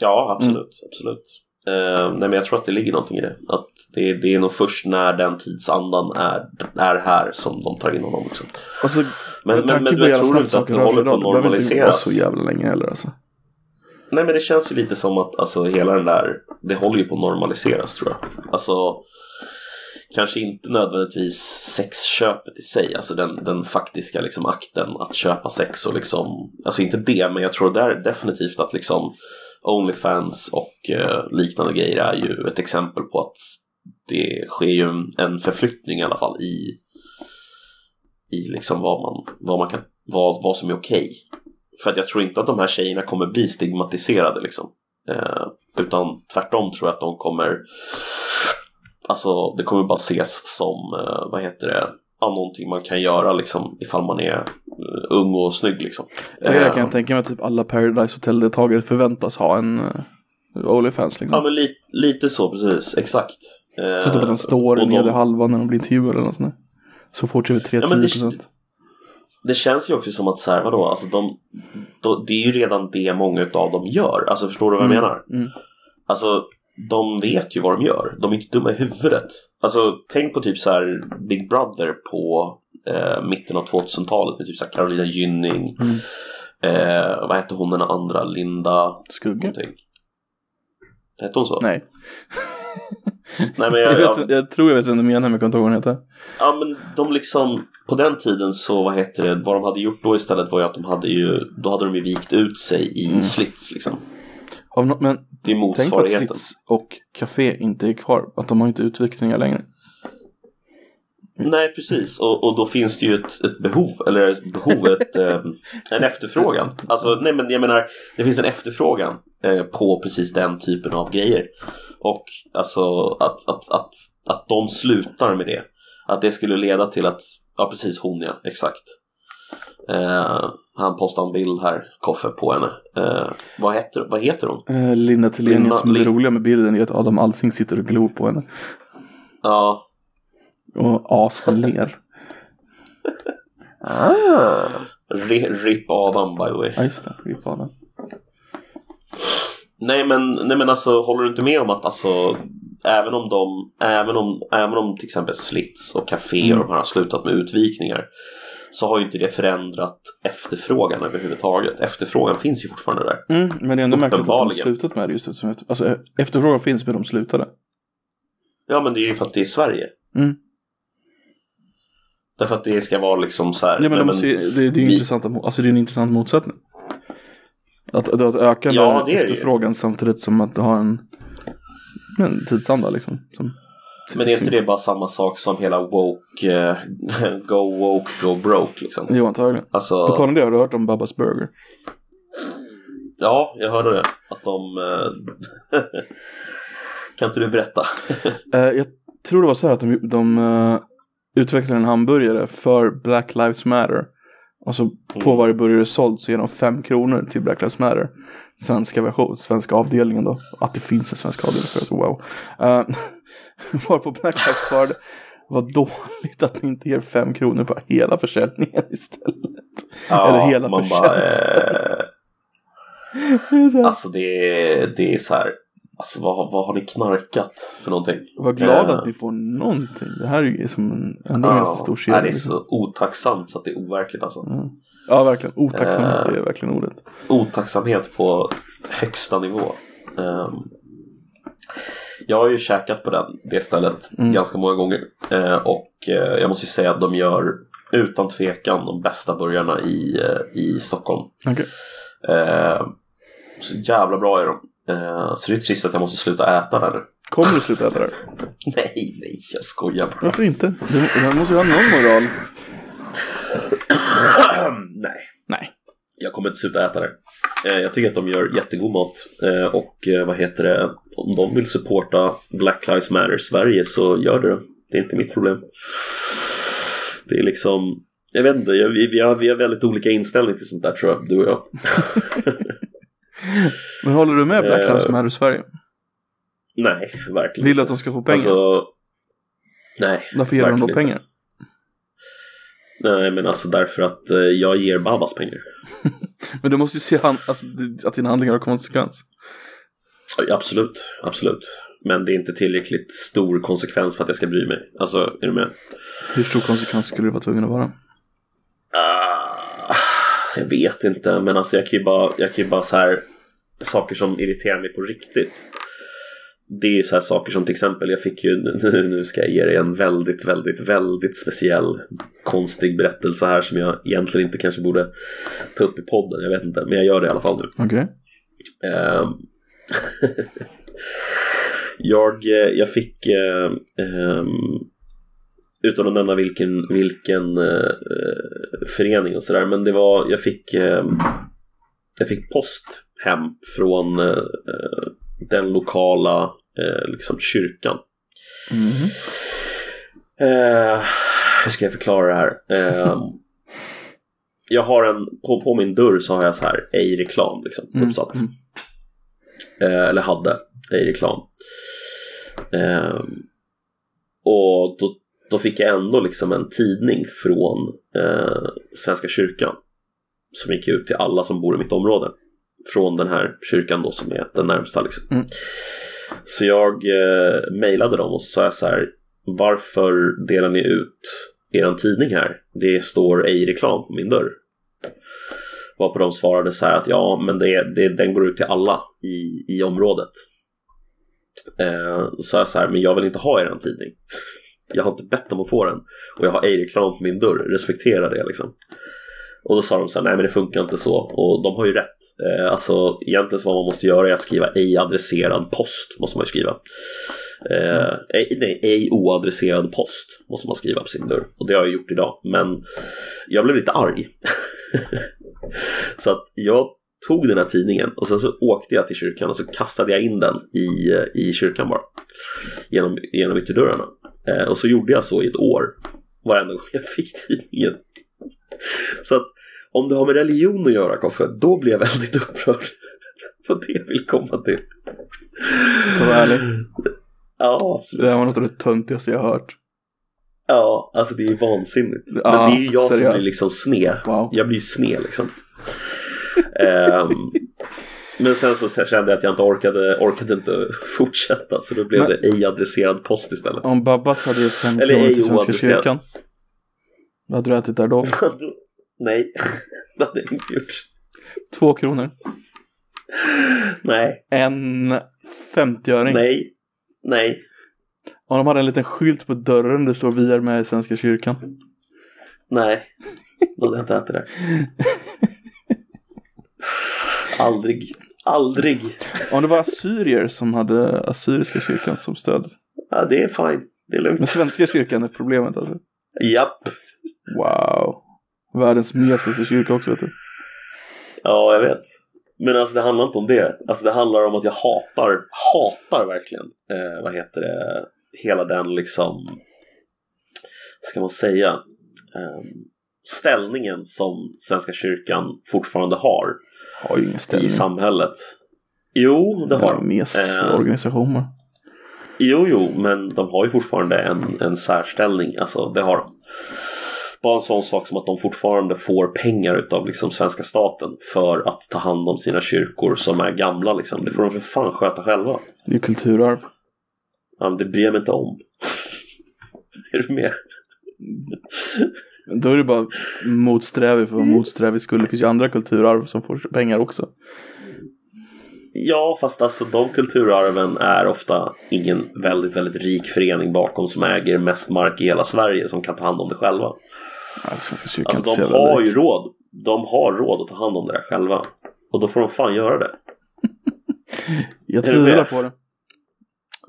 Ja, absolut. Mm. absolut. Eh, nej, men jag tror att det ligger någonting i det. Att det, det är nog först när den tidsandan är, är här som de tar in honom. Liksom. Och så, Men, men, men, men jag tror inte att det håller på att det normaliseras. så jävla länge heller alltså. Nej men det känns ju lite som att alltså, hela den där, det håller ju på att normaliseras tror jag. Alltså, kanske inte nödvändigtvis sexköpet i sig, alltså den, den faktiska liksom, akten att köpa sex och liksom, alltså inte det, men jag tror där definitivt att liksom Onlyfans och eh, liknande grejer är ju ett exempel på att det sker ju en, förflyttning i alla fall i, i liksom vad man, vad man kan, vad, vad som är okej. För att jag tror inte att de här tjejerna kommer bli stigmatiserade liksom. Eh, utan tvärtom tror jag att de kommer Alltså det kommer bara ses som, eh, vad heter det, ja, någonting man kan göra liksom ifall man är ung och snygg liksom. Jag kan tänka mig att typ alla Paradise Hotel-deltagare förväntas ha en uh, Onlyfans liksom. Ja men li, lite så precis, exakt. Så typ att den står och i nedre de- halvan när de blir intervjuade eller något sånt där. Så får TV3 Ja, men det- 10%. Det känns ju också som att så här, vadå, alltså de, de, det är ju redan det många av dem gör. Alltså förstår du vad jag Mm, menar? mm. Alltså de vet ju vad de gör. De är inte dumma i huvudet. Alltså tänk på typ så här Big Brother på eh, mitten av 2000-talet med typ så Carolina Gynning. Mm. Eh, vad hette hon den andra? Linda Skugga? någonting. Hette hon så? Nej. Nej men Jag, jag, vet, jag, tror jag vet vem du menar men jag kommer inte ihåg vad hon heter. Ja men de liksom På den tiden så vad heter det Vad de hade gjort då istället var ju att de hade ju Då hade de ju vikt ut sig i Mm. slits liksom men Det är tänk på att motsvarigheten Slits och Café inte är kvar. Att de har inte utvikningar längre. Nej precis. Och, och då finns det ju ett, ett behov Eller ett behov ett, eh, En efterfrågan. Alltså nej men jag menar Det finns en efterfrågan eh, På precis den typen av grejer. Och alltså att, att, att, att de slutar med det. Att det skulle leda till att Ja precis hon ja, exakt. Eh, Han postade en bild här Koffe på henne. Eh, vad, heter, vad heter hon? Uh, Linda Tillenius, Linda- det roliga med bilden är att Adam Alsing sitter och glor på henne. Ja Och asen ler. Ri- RIP Adam by the way Ja just det, rip Adam. Nej men, nej men alltså håller du inte med om att alltså Även om de, även om, även om till exempel Slits och Café Mm. har slutat med utvikningar Så har ju inte det förändrat efterfrågan överhuvudtaget Efterfrågan finns ju fortfarande där Mm, men det är ändå märkligt att de slutat med det just eftersom efter, alltså, efterfrågan finns men de slutade. Ja men det är ju för att det är Sverige Mm. Därför att det ska vara liksom så här Ja men, de måste, ju- det, det är ju vi- intressant, alltså det är en intressant motsättning. Att, att, att öka Ja, det är det ju. efterfrågan samtidigt som att ha en, en tidsanda liksom. Som, Men är inte det bara samma sak som hela woke, eh, go woke, go broke liksom? Jo antagligen. Alltså, På tal om det, har du hört om Babbas Burger? ja, jag hörde det. Att de... eh, kan inte du berätta? Eh, jag tror det var så här att de, de eh, utvecklade en hamburgare för Black Lives Matter. Och så på Mm. varje burgare såld så ger de fem kronor till Black Lives Matter. Svenska version, svenska avdelningen då. Att det finns en svensk avdelning för att wow. Uh, var på Black Lives svarade vad dåligt att ni inte ger fem kronor på hela försäljningen istället. Eller hela man bara, förtjänsten. eh, Det Alltså det är, det är så här. Alltså vad, vad har ni knarkat för någonting? Var glad eh, att ni får någonting. Det här är ju som en, ändå en ganska stor kedja. det är liksom. så otacksamt så att det är overkligt alltså. Mm. Ja, verkligen. Otacksamhet Eh. är verkligen ordet. Otacksamhet på högsta nivå. Ehm, jag har ju käkat på den, det stället Mm. ganska många gånger. Eh, och eh, jag måste ju säga att de gör utan tvekan de bästa burgarna i, eh, i Stockholm. Okej. Eh, så jävla bra är de. Eh, så det är trist att jag måste sluta äta där. Kommer du sluta äta där? Nej, nej, jag skojar bara. Varför inte? Du, måste ju ha någon moral. Nej. Nej. Jag kommer inte sluta äta det. Eh, Jag tycker att de gör jättegod mat. Eh, Och vad heter det? Om de vill supporta Black Lives Matter Sverige så gör det. Det är inte mitt problem. Det är liksom... Jag vet inte, jag- vi, vi, har, vi har väldigt olika inställning till sånt där tror jag, du och jag. Men håller du med Black Eh, Lives Matter Sverige? Nej, verkligen Vill du att de ska få pengar? Alltså, nej, Varför ger de då pengar? nej, men alltså därför att eh, jag ger Babas pengar. Men du måste ju se han, alltså, att dina handlingar har konsekvens. Absolut, absolut. Men det är inte tillräckligt stor konsekvens för att jag ska bry mig. Alltså, är du med? Hur stor konsekvens skulle du vara tvungen att vara? Ah, jag vet inte, men alltså jag kan ju bara, jag kan ju bara så här saker som irriterar mig på riktigt. Det är så här saker som till exempel, jag fick ju, nu, ska jag ge dig en väldigt, väldigt, väldigt speciell konstig berättelse här som jag egentligen inte kanske borde ta upp i podden, jag vet inte, men jag gör det i alla fall nu. Okej. Ehm, jag, eh, jag fick, eh, ehm, utan att nämna vilken, vilken eh, förening och sådär, men det var, jag fick, eh, jag fick post hem från eh, eh, den lokala eh, liksom kyrkan. Eh, hur ska jag förklara det här? Jag har en, på, på min dörr så har jag så här ej reklam liksom, Mm, uppsatt. mm. Eh, eller hade ej reklam. Och då, då fick jag ändå liksom en tidning från eh, Svenska kyrkan som gick ut till alla som bor i mitt område. Från den här kyrkan då som är den närmsta liksom. Mm. Så jag eh, mejlade dem och så sa så här Varför delar ni ut er tidning här? Det står ej reklam på min dörr. Varpå de svarade så här att ja, men det, det, den går ut till alla i, i området. Eh, så sa jag så här, men jag vill inte ha er tidning. Jag har inte bett om att få den. Och jag har ej reklam på min dörr, respektera det liksom. Och då sa de så här, nej men det funkar inte så. Och de har ju rätt. Eh, alltså egentligen så vad man måste göra är att skriva ej adresserad post, måste man ju skriva. Eh, ej, nej, ej oadresserad post måste man skriva på sin dörr. Och det har jag gjort idag. Men jag blev lite arg. så att jag tog den här tidningen och sen så åkte jag till kyrkan och så kastade jag in den i, i kyrkan bara. Genom, genom ytterdörrarna. Eh, och så gjorde jag så i ett år. Varenda gång jag fick tidningen. Så att om det har med religion att göra Koffe, då blir jag väldigt upprörd. Vad det vill komma till. För vara ärlig. Ja, absolut. Det var något av det töntigaste jag har hört. Ja, alltså det är ju vansinnigt. Ja, Men det är ju jag som seriöst. blir liksom sned. Wow. Jag blir ju sned liksom. Ehm, men sen så kände jag att jag inte orkade, orkade inte fortsätta så då blev Men- det ej adresserad post istället. Om Babbas hade gett fem kronor till Svenska kyrkan. Vad hade du ätit där då? Nej, det hade jag inte gjort. Två kronor. Nej, En 50-öring. nej, nej. Om de hade en liten skylt på dörren där det står vi är med i Svenska kyrkan. Nej, då hade jag inte ätit det. Aldrig, aldrig. Om det var assyrier som hade assyriska kyrkan som stöd. Ja, det är fine, det är Men lugnt. Svenska kyrkan är problemet alltså. Japp, Wow. Världens mesigaste kyrka också vet du. ja jag vet. Men alltså det handlar inte om det. Alltså det handlar om att jag hatar, hatar verkligen, eh, vad heter det, hela den liksom, ska man säga, eh, ställningen som Svenska kyrkan fortfarande har Har ju ingen ställning. i samhället. Jo, det har de. mesorganisation bara. Jo, jo, men de har ju fortfarande en, en särställning. Alltså, det har de. Bara en sån sak som att de fortfarande får pengar utav liksom svenska staten för att ta hand om sina kyrkor som är gamla. Liksom. Det får de för fan sköta själva. Det är kulturarv. Ja, men det bryr jag mig inte om. är du med? Då är det bara motsträvig för vara motsträvig skull. Det finns ju andra kulturarv som får pengar också. Ja, fast alltså de kulturarven är ofta ingen väldigt, väldigt rik förening bakom som äger mest mark i hela Sverige som kan ta hand om det själva. Alltså inte de har ju råd. De har råd att ta hand om det där själva. Och då får de fan göra det. Jag tvivlar på det.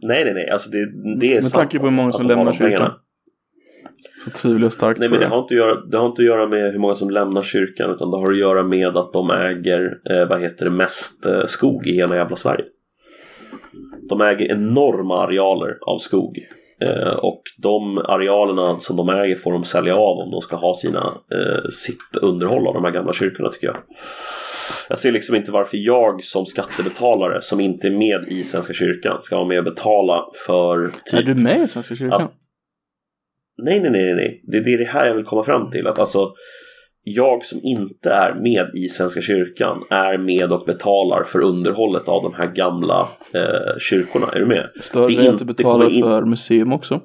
Nej, nej, nej. Alltså det, det är Med sant, tanke på hur alltså, många att som lämnar kyrkan. Så tvivlar jag starkt Nej men det har, inte att göra, det har inte att göra med hur många som lämnar kyrkan utan det har att göra med att de äger, eh, vad heter det, mest eh, skog i hela jävla Sverige. De äger enorma arealer av skog. Eh, och de arealerna som de äger får de sälja av om de ska ha sina, eh, sitt underhåll av de här gamla kyrkorna tycker jag. Jag ser liksom inte varför jag som skattebetalare som inte är med i Svenska kyrkan ska vara med och betala för typ... Är du med i Svenska kyrkan? Att- Nej, nej, nej, nej. Det är det här jag vill komma fram till. Att alltså, jag som inte är med i Svenska kyrkan är med och betalar för underhållet av de här gamla eh, kyrkorna. Är du med? Stör det är att inte- du betalar in- för museum också?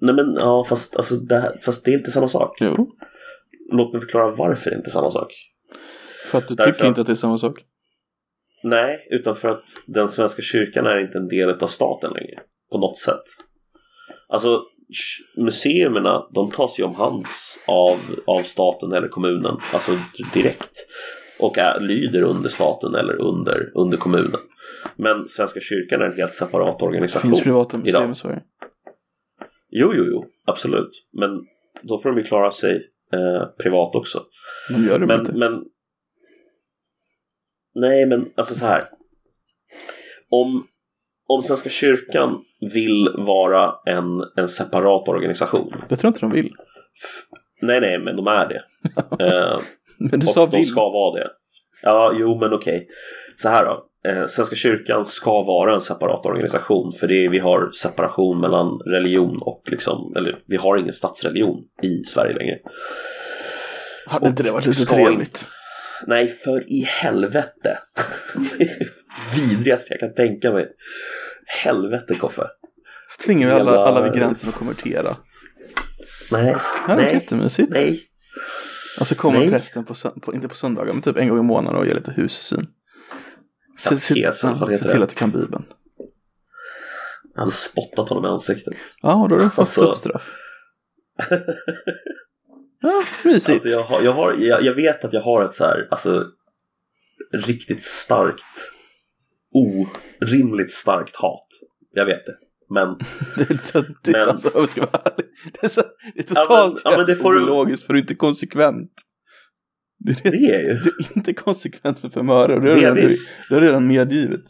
Nej, men ja, fast, alltså, det, här, fast det är inte samma sak. Jo. Låt mig förklara varför det inte är samma sak. För att du Därför tycker inte att- det är samma sak? Nej, utan för att den svenska kyrkan är inte en del av staten längre. På något sätt. Alltså, museerna, de tas ju om hands av, av staten eller kommunen. Alltså direkt. Och är, lyder under staten eller under, under kommunen. Men Svenska kyrkan är en helt separat organisation. Finns privata museum idag. i Sverige? Jo, jo, jo. Absolut. Men då får de ju klara sig eh, privat också. De gör det Men, inte. men... Nej, men alltså så här. Om, om Svenska kyrkan vill vara en, en separat organisation. Det tror jag inte de vill. f- Nej, nej, men de är det. Eh, Men du och sa de vill. ska vara det. Ja, jo, men okej. Så här då. Eh, Svenska kyrkan ska vara en separat organisation. För det är, vi har separation mellan religion och liksom, eller vi har ingen statsreligion i Sverige längre. Hade inte det varit lite trevligt? Nej, för i helvete. Vidrigaste jag kan tänka mig. Helvete, Koffe. Så tvingar vi alla, alla vid gränsen att konvertera. Nej, det nej, jättemysigt. nej. Och så kommer Nej. prästen på, på, inte på söndagar, men typ en gång i månaden och ger lite hussyn. Se, se, ja, heter se till det? att du kan Bibeln. Jag hade spottat honom i ansiktet. Ja, och då har du fått Alltså- dödsstraff. Ja, mysigt. Alltså jag, har, jag, har, jag, jag vet att jag har ett så här, alltså riktigt starkt, orimligt starkt hat. Jag vet det. Men, Det är töntigt Men- alltså, jag ska vara ärlig. Det är, så, det är Ja, totalt men- ja, men det får du- ologiskt för du är inte konsekvent. Det är, det är ju. det är inte konsekvent för fem öre det har Det är redan, det du redan medgivit.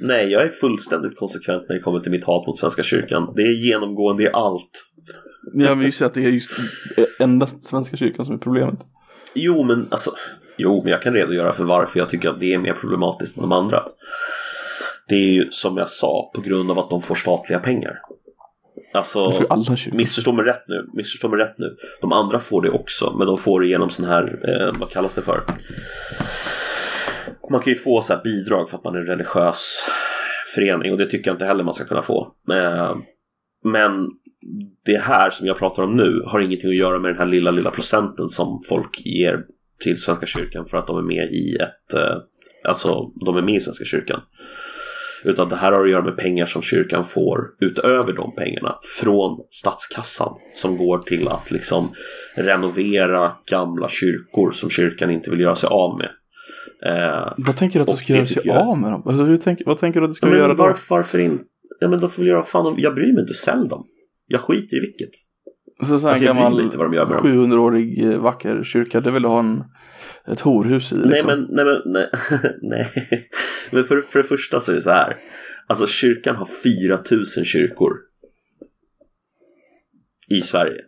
Nej, jag är fullständigt konsekvent när det kommer till mitt hat mot Svenska kyrkan. Det är genomgående i allt. Jag vill ju säga att det är just endast Svenska kyrkan som är problemet. Jo, men alltså. Jo, men jag kan redogöra för varför jag tycker att det är mer problematiskt än de andra. Det är ju som jag sa på grund av att de får statliga pengar. Alltså, missförstå mig rätt nu. Missförstå mig rätt nu. De andra får det också, men de får det genom sån här, eh, vad kallas det för? Man kan ju få så här bidrag för att man är en religiös förening och det tycker jag inte heller man ska kunna få. Eh, men det här som jag pratar om nu har ingenting att göra med den här lilla, lilla procenten som folk ger till Svenska kyrkan för att de är med i ett, eh, alltså de är med i Svenska kyrkan. Utan det här har att göra med pengar som kyrkan får utöver de pengarna från statskassan som går till att liksom renovera gamla kyrkor som kyrkan inte vill göra sig av med. Eh, Vad tänker du att du ska göra sig jag- av med dem? Alltså, hur tänker, vad tänker du att du ska men göra då? varför, inte? Ja men de får väl göra fan de, jag bryr mig inte, sälj dem. Jag skiter i vilket. Så, så en Alltså, jag gammal inte vad de gör med dem. 700-årig eh, vacker kyrka, det vill du ha en, ett horhus i liksom. Nej men, nej men, nej. nej. Men för, för det första så är det så här. Alltså kyrkan har 4000 kyrkor. I Sverige.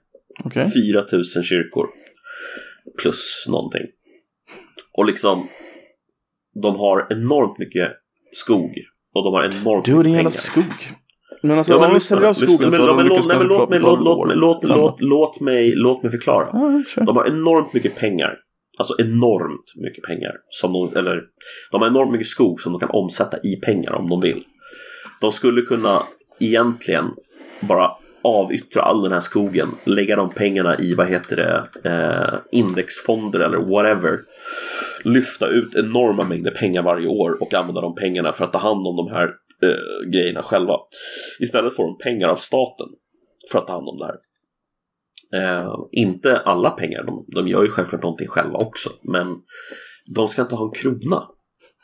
Okej. 4000 kyrkor. Plus någonting. Och liksom. De har enormt mycket skog. Och de har enormt Du och mycket din jävla pengar. skog. Men alltså, Ja, men lyssna, lyssna, skogen men, men, låt, nej, men låt, mig, låt, låt, låt, låt, låt, mig, låt mig förklara. Ja. De har enormt mycket pengar. Alltså enormt mycket pengar. Som de, eller, de har enormt mycket skog som de kan omsätta i pengar om de vill. De skulle kunna egentligen bara avyttra all den här skogen, lägga de pengarna i, vad heter det, eh, indexfonder eller whatever. Lyfta ut enorma mängder pengar varje år och använda de pengarna för att ta hand om de här eh, grejerna själva. Istället får de pengar av staten för att ta hand om det här. Eh, inte alla pengar, de, de gör ju självklart någonting själva också, men de ska inte ha en krona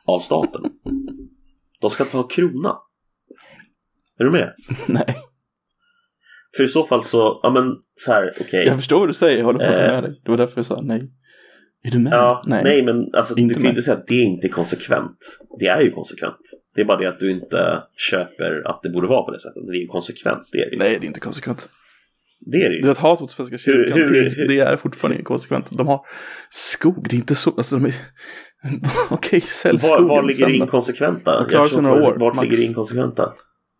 av staten. De ska inte ha en krona. Är du med? Nej. För i så fall så, ja men så här, okej. Jag förstår vad du säger, jag håller på Eh. med dig. Det var därför jag sa nej. Är du med? Ja, nej. men alltså, du kan ju inte säga att det är inte konsekvent. Det är ju konsekvent. Det är bara det att du inte köper att det borde vara på det sättet. Det är ju konsekvent, det är det. Nej, det är inte konsekvent. Det är det ju. Du vet, hat mot Svenska kyrkan, hur- det, är, hur- det är fortfarande inkonsekvent. De har skog, det är inte så, alltså de är... Okej, sälj Var, skogen var ligger det inkonsekventa? De klarar sig några år, Vart max. ligger det inkonsekventa?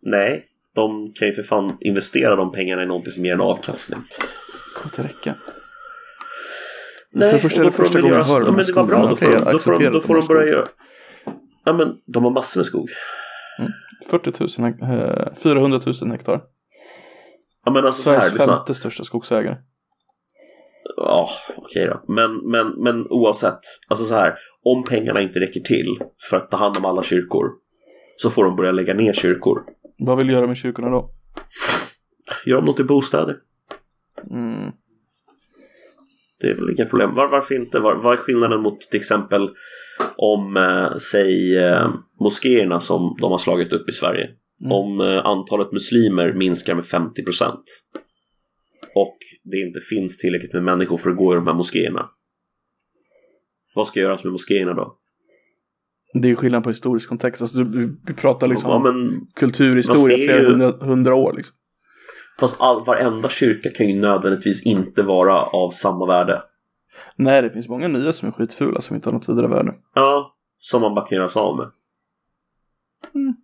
Nej, de kan ju för fan investera de pengarna i någonting som ger en avkastning. kommer inte räcka. Nej, För det första och då det får de första gången göra... Ja, men det var bra, då får de, då får de, då får de de börja göra... Ja men de har massor med skog. 40 000, eh, 400 000 hektar. Ja men alltså så här, Sveriges femte största skogsägare. Ja, okej då. Men, men, men oavsett, alltså så här, om pengarna inte räcker till för att ta hand om alla kyrkor så får de börja lägga ner kyrkor. Vad vill du göra med kyrkorna då? Gör dem något till bostäder. Mm. Det är väl inga problem. Var, varför inte? Var, vad är skillnaden mot till exempel om, eh, säg, eh, moskéerna som de har slagit upp i Sverige? Mm. Om eh, antalet muslimer minskar med 50 procent och det inte finns tillräckligt med människor för att gå i de här moskéerna. Vad ska göras med moskéerna då? Det är skillnad på historisk kontext. Alltså, du, vi pratar liksom Ja, men kulturhistoria flera ju- hundra, hundra år. Liksom. Fast all, varenda kyrka kan ju nödvändigtvis inte vara av samma värde. Nej, det finns många nya som är skitfula som inte har något vidare värde. Ja, som man bara kan göra sig av med. Mm.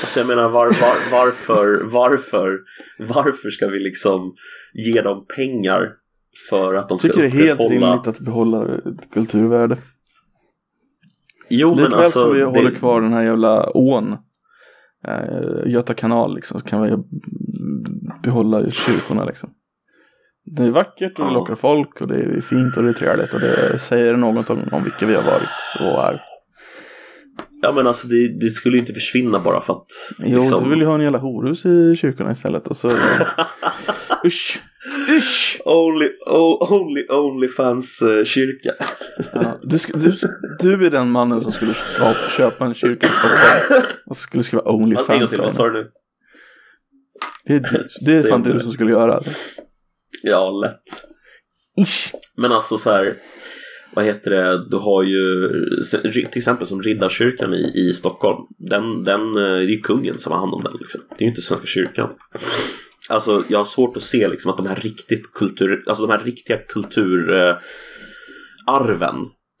Alltså jag menar var, var, varför, varför, varför ska vi liksom ge dem pengar för att de Jag ska tycker det är helt upprätthålla... rimligt att behålla ett kulturvärde. Jo men Likväl alltså... som vi det- håller kvar den här jävla ån. Eh, Göta kanal liksom. Så kan vi behålla kyrkorna liksom. Det är vackert och det lockar folk och det är fint och det är trevligt och det säger något om, om vilka vi har varit och är. Ja men alltså det, det skulle ju inte försvinna bara för att... Jo, liksom- du vill ju ha en jävla horhus i kyrkorna istället och så... Usch! Usch! Only, oh, only, only fans uh, kyrka. Ja, du, du, du är den mannen som skulle köpa, en kyrka i Stockholm och skulle skriva Onlyfans vad sa du nu? Det är, du- det är Säg fan du som skulle göra det. Ja, lätt. Ish. Men alltså så här, vad heter det, du har ju till exempel som Riddarkyrkan i, i Stockholm. Den, den, eh, det är ju kungen som har hand om den liksom. Det är ju inte Svenska kyrkan. Alltså jag har svårt att se liksom att de här riktigt kultur, alltså de här riktiga kulturarven,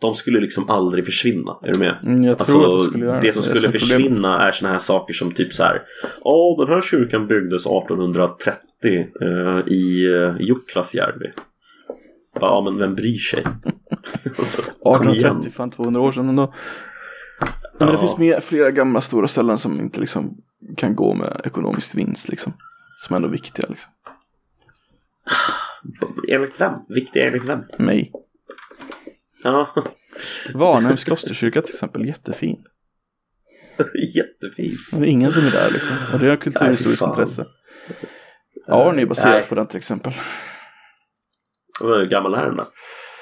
de skulle liksom aldrig försvinna. Är du med? Mm, jag Alltså, tror att du skulle göra det som är skulle är problemet. försvinna är såna här saker som typ så här. Ja, den här kyrkan byggdes 1830 eh, i uh, Jukkasjärvi. Ja, men vem bryr sig? alltså, kom igen. 1830, fan 200 år sedan ändå. Men det Ja. finns mer, flera gamla stora ställen som inte liksom kan gå med ekonomisk vinst liksom. Som är ändå viktiga liksom. Enligt vem? Viktiga enligt vem? Mig. Ja, Varnhems klosterkyrka till exempel, jättefin. jättefin. Men det är ingen som är där liksom. Och det har kulturhistoriskt intresse. Arn är baserat Nej. på den till exempel. Hur gammal är den då?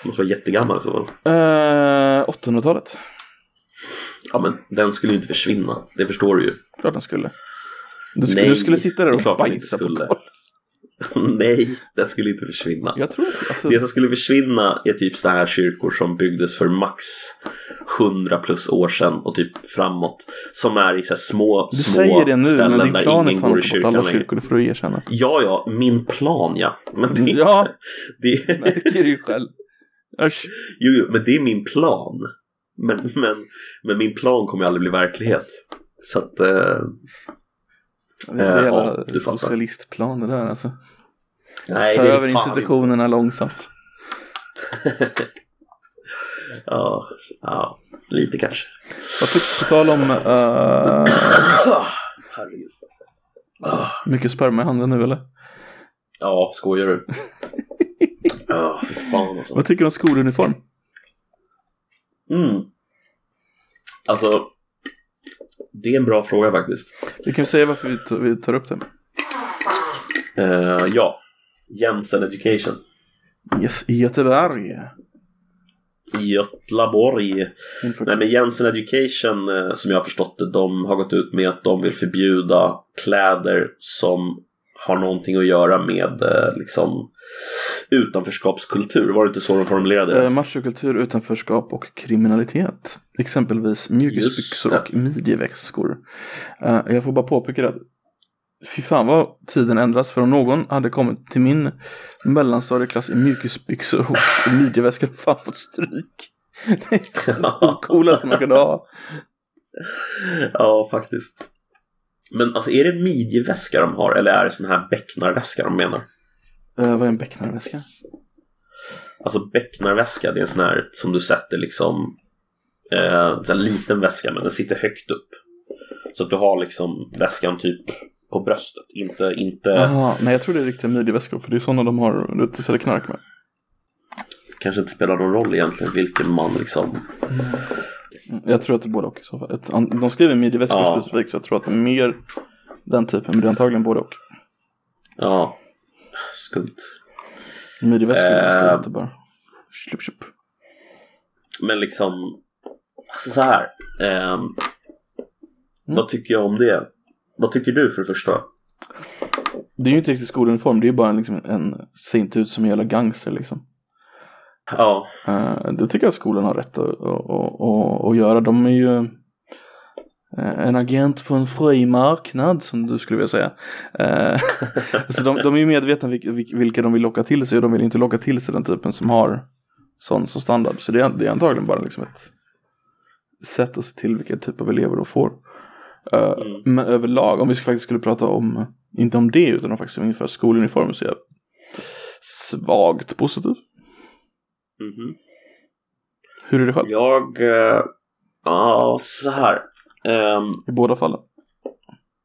Måste vara jättegammal i så fall. Eh, 800-talet. Ja, men den skulle ju inte försvinna. Det förstår du ju. Klart den skulle. Du skulle, Nej, du skulle sitta där det är och klart bajsa på golvet. Nej, den skulle inte försvinna. Jag tror alltså, Det som skulle försvinna är typ så här kyrkor som byggdes för max 100 plus år sedan och typ framåt. Som är i så små, du små säger det nu, ställen men din där plan är ingen fan går i kyrkan alla kyrkor, det får du erkänna. Ja, ja, min plan ja. Men det är Ja. inte... Det, Märker du ju själv. Usch. jo, jo, men det är min plan. Men, men, men min plan kommer aldrig bli verklighet. Så att... Eh, Det är Eh, en ja, jävla du fattar. socialistplan det där alltså. nej, Ta över institutionerna långsamt. Inte. Ja, ja, lite kanske. På tal om uh, mycket sperma i handen nu eller? Ja, skojar du? Ja, fy fan alltså. Vad tycker du om skoluniform? Mm. Alltså, det är en bra fråga faktiskt. Vi kan säga varför vi, tar- vi tar upp det. Eh, ja, Jensen Education. Yes, i Göteborg. Götlaborg. Nej men Jensen Education, eh, som jag har förstått det, de har gått ut med att de vill förbjuda kläder som har någonting att göra med eh, liksom utanförskapskultur. Var det inte så de formulerade det? Eh, machokultur, utanförskap och kriminalitet. Exempelvis mjukisbyxor och midjeväskor. Eh, jag får bara påpeka att fy fan vad tiden ändras. För om någon hade kommit till min mellanstadieklass i mjukisbyxor och midjeväskor hade fan fått stryk. Det är det coolaste man kunde ha. Ja, faktiskt. Men alltså är det midjeväska de har eller är det sån här becknarväska de menar? Uh, vad är en becknarväska? Alltså becknarväska, det är en sån här som du sätter liksom eh, en liten väska men den sitter högt upp. Så att du har liksom väskan typ på bröstet, inte... inte... Aha, nej jag tror det är riktiga midjeväskor för det är sådana de har du säljer knark med. Kanske inte spelar någon roll egentligen vilken man liksom... Mm. Jag tror att det är både och i så fall. Ett, de skriver midjeväskor ja. specifikt så jag tror att det är mer den typen, men det är antagligen både och. Ja, skumt. Midjeväskor är äh, inte bara slup, slup. Men liksom, alltså så här. Eh, mm. Vad tycker jag om det? Vad tycker du för det första? Det är ju inte riktigt skoluniform, det är ju bara liksom en, ser inte ut som en jävla gangster liksom. Ja. Uh, det tycker jag skolan har rätt att, att, att, att göra. De är ju uh, en agent på en fri marknad som du skulle vilja säga. Uh, så de, de, är ju medvetna vilka, de vill locka till sig och de vill inte locka till sig den typen som har sån som standard. Så det är, det är antagligen bara liksom ett sätt att se till vilken typ av elever de får. Mm. Men överlag, om vi faktiskt skulle prata om, inte om det utan om faktiskt inför skoluniform så är jag svagt positiv. Mm -hmm. Hur är det själv? Jag, uh, ja så här. Um, I båda fallen?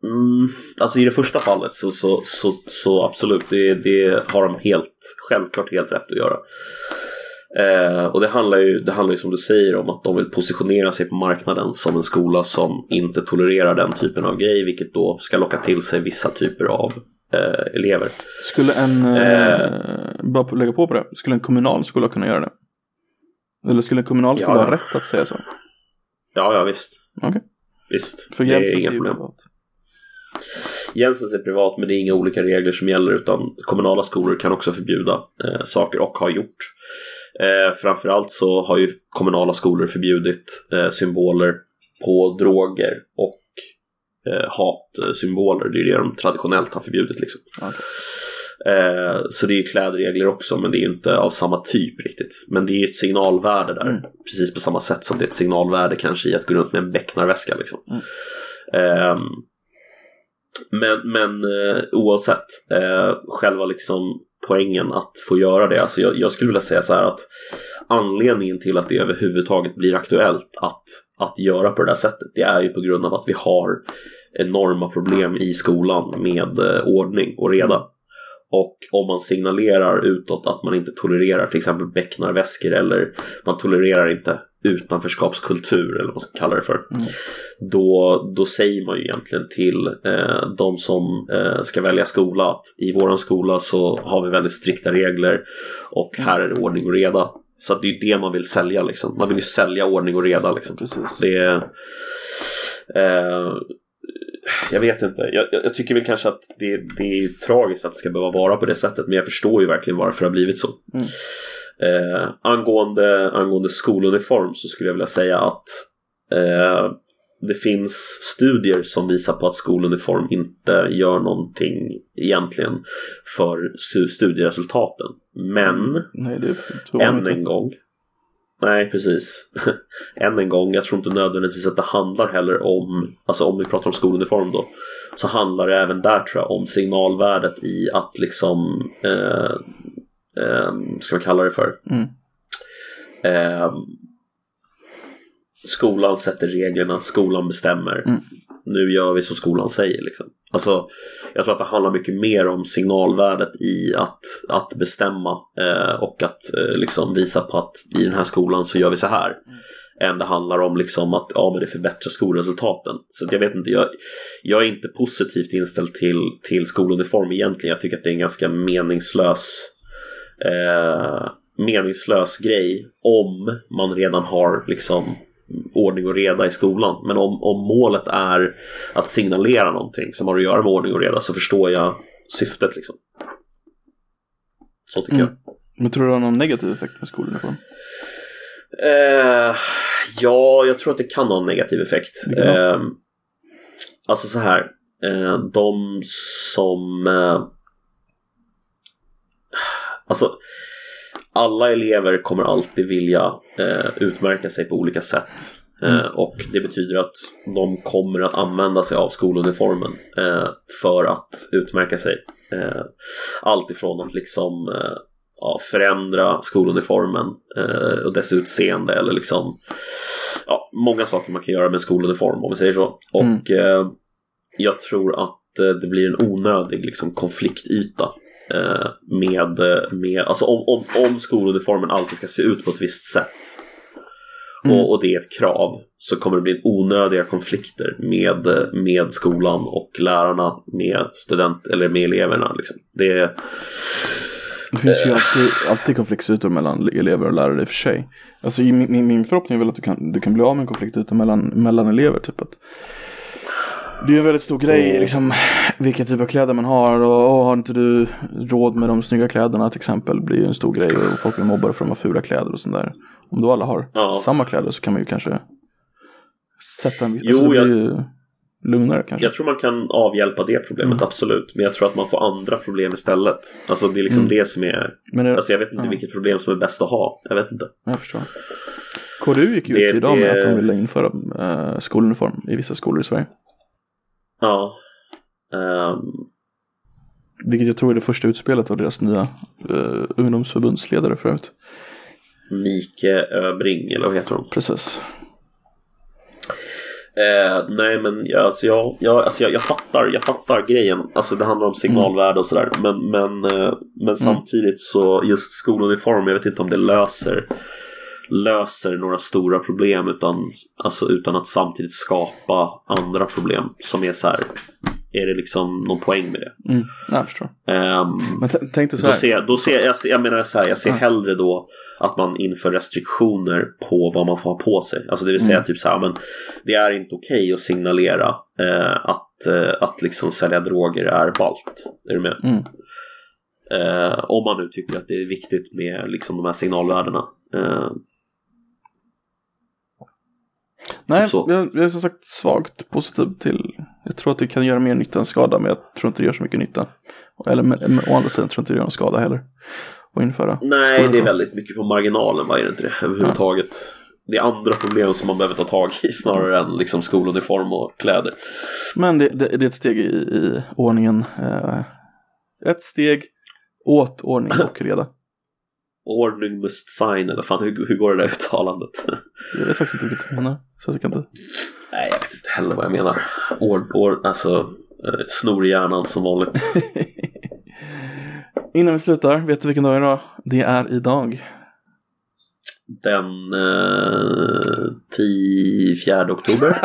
Mm, alltså i det första fallet så, så, så, så absolut, det, det har de helt, självklart helt rätt att göra. Eh, och det handlar, ju, det handlar ju som du säger om att de vill positionera sig på marknaden som en skola som inte tolererar den typen av grej, vilket då ska locka till sig vissa typer av eh, elever. Skulle en, eh, eh bara lägga på på det, skulle en kommunal skola kunna göra det? Eller skulle en kommunal skola ja. ha rätt att säga så? Ja, ja visst. Okay. Visst, För det är inga problem. Privat. Jensens är privat men det är inga olika regler som gäller utan kommunala skolor kan också förbjuda eh, saker och har gjort. Eh, framförallt så har ju kommunala skolor förbjudit eh, symboler på droger och eh, hatsymboler. Det är det de traditionellt har förbjudit. Liksom. Okay. Eh, så det är klädregler också men det är inte av samma typ riktigt. Men det är ett signalvärde där. Mm. Precis på samma sätt som det är ett signalvärde kanske i att gå runt med en becknarväska. Liksom. Mm. Eh, men, men eh, oavsett, eh, själva liksom poängen att få göra det. Alltså jag, jag, skulle vilja säga så här att anledningen till att det överhuvudtaget blir aktuellt att, att göra på det där sättet det är ju på grund av att vi har enorma problem i skolan med eh, ordning och reda. Och om man signalerar utåt att man inte tolererar till exempel becknarväskor eller man tolererar inte utanförskapskultur eller vad man ska kalla det för. Mm. Då, då säger man ju egentligen till eh, de som eh, ska välja skola att i våran skola så har vi väldigt strikta regler och här är det ordning och reda. Så det är det man vill sälja liksom. Man vill ju sälja ordning och reda liksom. Precis. Det är, eh, jag vet inte. Jag, jag, tycker väl kanske att det, det är tragiskt att det ska behöva vara på det sättet. Men jag förstår ju verkligen varför det har blivit så. Mm. Eh, angående, angående skoluniform så skulle jag vilja säga att eh, det finns studier som visar på att skoluniform inte gör någonting egentligen för studieresultaten. Men Nej, än en gång Nej, precis. Än en gång, jag tror inte nödvändigtvis att det handlar heller om, alltså om vi pratar om skoluniform då, så handlar det även där tror jag om signalvärdet i att liksom, eh, eh, ska man kalla det för, mm. eh, skolan sätter reglerna, skolan bestämmer. Mm nu gör vi som skolan säger. Liksom. Alltså, jag tror att det handlar mycket mer om signalvärdet i att, att bestämma eh, och att eh, liksom visa på att i den här skolan så gör vi så här. Mm. Än det handlar om liksom att ja, men det förbättrar skolresultaten. Så jag vet inte, jag, jag är inte positivt inställd till, till skoluniform egentligen. Jag tycker att det är en ganska meningslös eh, meningslös grej om man redan har liksom ordning och reda i skolan. Men om, om målet är att signalera någonting som har att göra med ordning och reda så förstår jag syftet liksom. Så tycker Mm. jag. Men tror du det har någon negativ effekt med skoluniform? Eh, ja, jag tror att det kan ha en negativ effekt. Eh, alltså så här. Eh, de som... Eh, alltså, alla elever kommer alltid vilja eh, utmärka sig på olika sätt. Eh, och det betyder att de kommer att använda sig av skoluniformen eh, för att utmärka sig. Allt ifrån att liksom ja, förändra skoluniformen eh, och dess utseende eller liksom ja, många saker man kan göra med en skoluniform om vi säger så. Och eh, jag tror att eh, det blir en onödig liksom, konfliktyta med, med alltså om, om, om skoluniformen alltid ska se ut på ett visst sätt Mm. och, och det är ett krav så kommer det bli onödiga konflikter med, med skolan och lärarna med student eller med eleverna. Liksom. Det, Det finns ju alltid, alltid konfliktytor mellan elever och lärare i och för sig. Alltså i min, min, min förhoppning är väl att du kan, du kan bli av med en konfliktyta mellan, mellan elever. Typ att det är en väldigt stor grej liksom vilken typ av kläder man har och, och har inte du råd med de snygga kläderna till exempel blir ju en stor grej och folk blir mobbade för att de har fula kläder och sånt där. Om då alla har Ja. samma kläder så kan man ju kanske sätta en Jo, alltså det jag- blir ju lugnare kanske. jag tror man kan avhjälpa det problemet, Mm. absolut. Men jag tror att man får andra problem istället. Alltså det är liksom Mm. det som är... Men är, Alltså jag vet inte Ja. vilket problem som är bäst att ha. Jag vet inte. Jag förstår. KDU gick ju Det- ut idag med det- att de ville införa uh, skoluniform i vissa skolor i Sverige. Ja. Ehm, Vilket jag tror är det första utspelet av deras nya uh, ungdomsförbundsledare förut. Nike Öbring, eller vad heter hon? Precis. Eh, nej men jag, alltså, jag, jag, alltså, jag, jag, fattar, jag fattar grejen. Alltså det handlar om signalvärde och sådär. Men, men, eh, men samtidigt så just skoluniform, jag vet inte om det löser löser några stora problem utan, alltså, utan att samtidigt skapa andra problem som är så här. Är det liksom någon poäng med det? Mm. Jag förstår. Ehm, Men tänk dig så då här. ser, jag- då ser, jag, jag menar så här, jag ser Ja. hellre då att man inför restriktioner på vad man får ha på sig. Alltså det vill säga Mm. typ så här, men det är inte okej att signalera eh, att, eh, att liksom sälja droger är ballt. Är du med? Mm. Eh, om man nu tycker att det är viktigt med liksom de här signalvärdena. Eh, Nej, så. jag, jag är som sagt svagt positiv till. Jag tror att det kan göra mer nytta än skada, men jag tror inte det gör så mycket nytta. Eller men, men, å andra sidan tror jag inte det gör någon skada heller. Att införa. nej, det är väldigt mycket på marginalen, vad är det inte det överhuvudtaget? Det är andra problem som man behöver ta tag i snarare än liksom skoluniform och kläder. Men det, det, det är ett steg i, i ordningen. Eh, ett steg åt ordning och reda. Ordning must sign, eller fan hur, hur går det där uttalandet? Jag vet faktiskt inte vilket du menar. Så jag kan inte. Nej, jag vet inte heller vad jag menar. Ord, ord, alltså, eh, snor i hjärnan som vanligt. Innan vi slutar, vet du vilken dag idag? Det är idag. Den eh, 10, 4 oktober.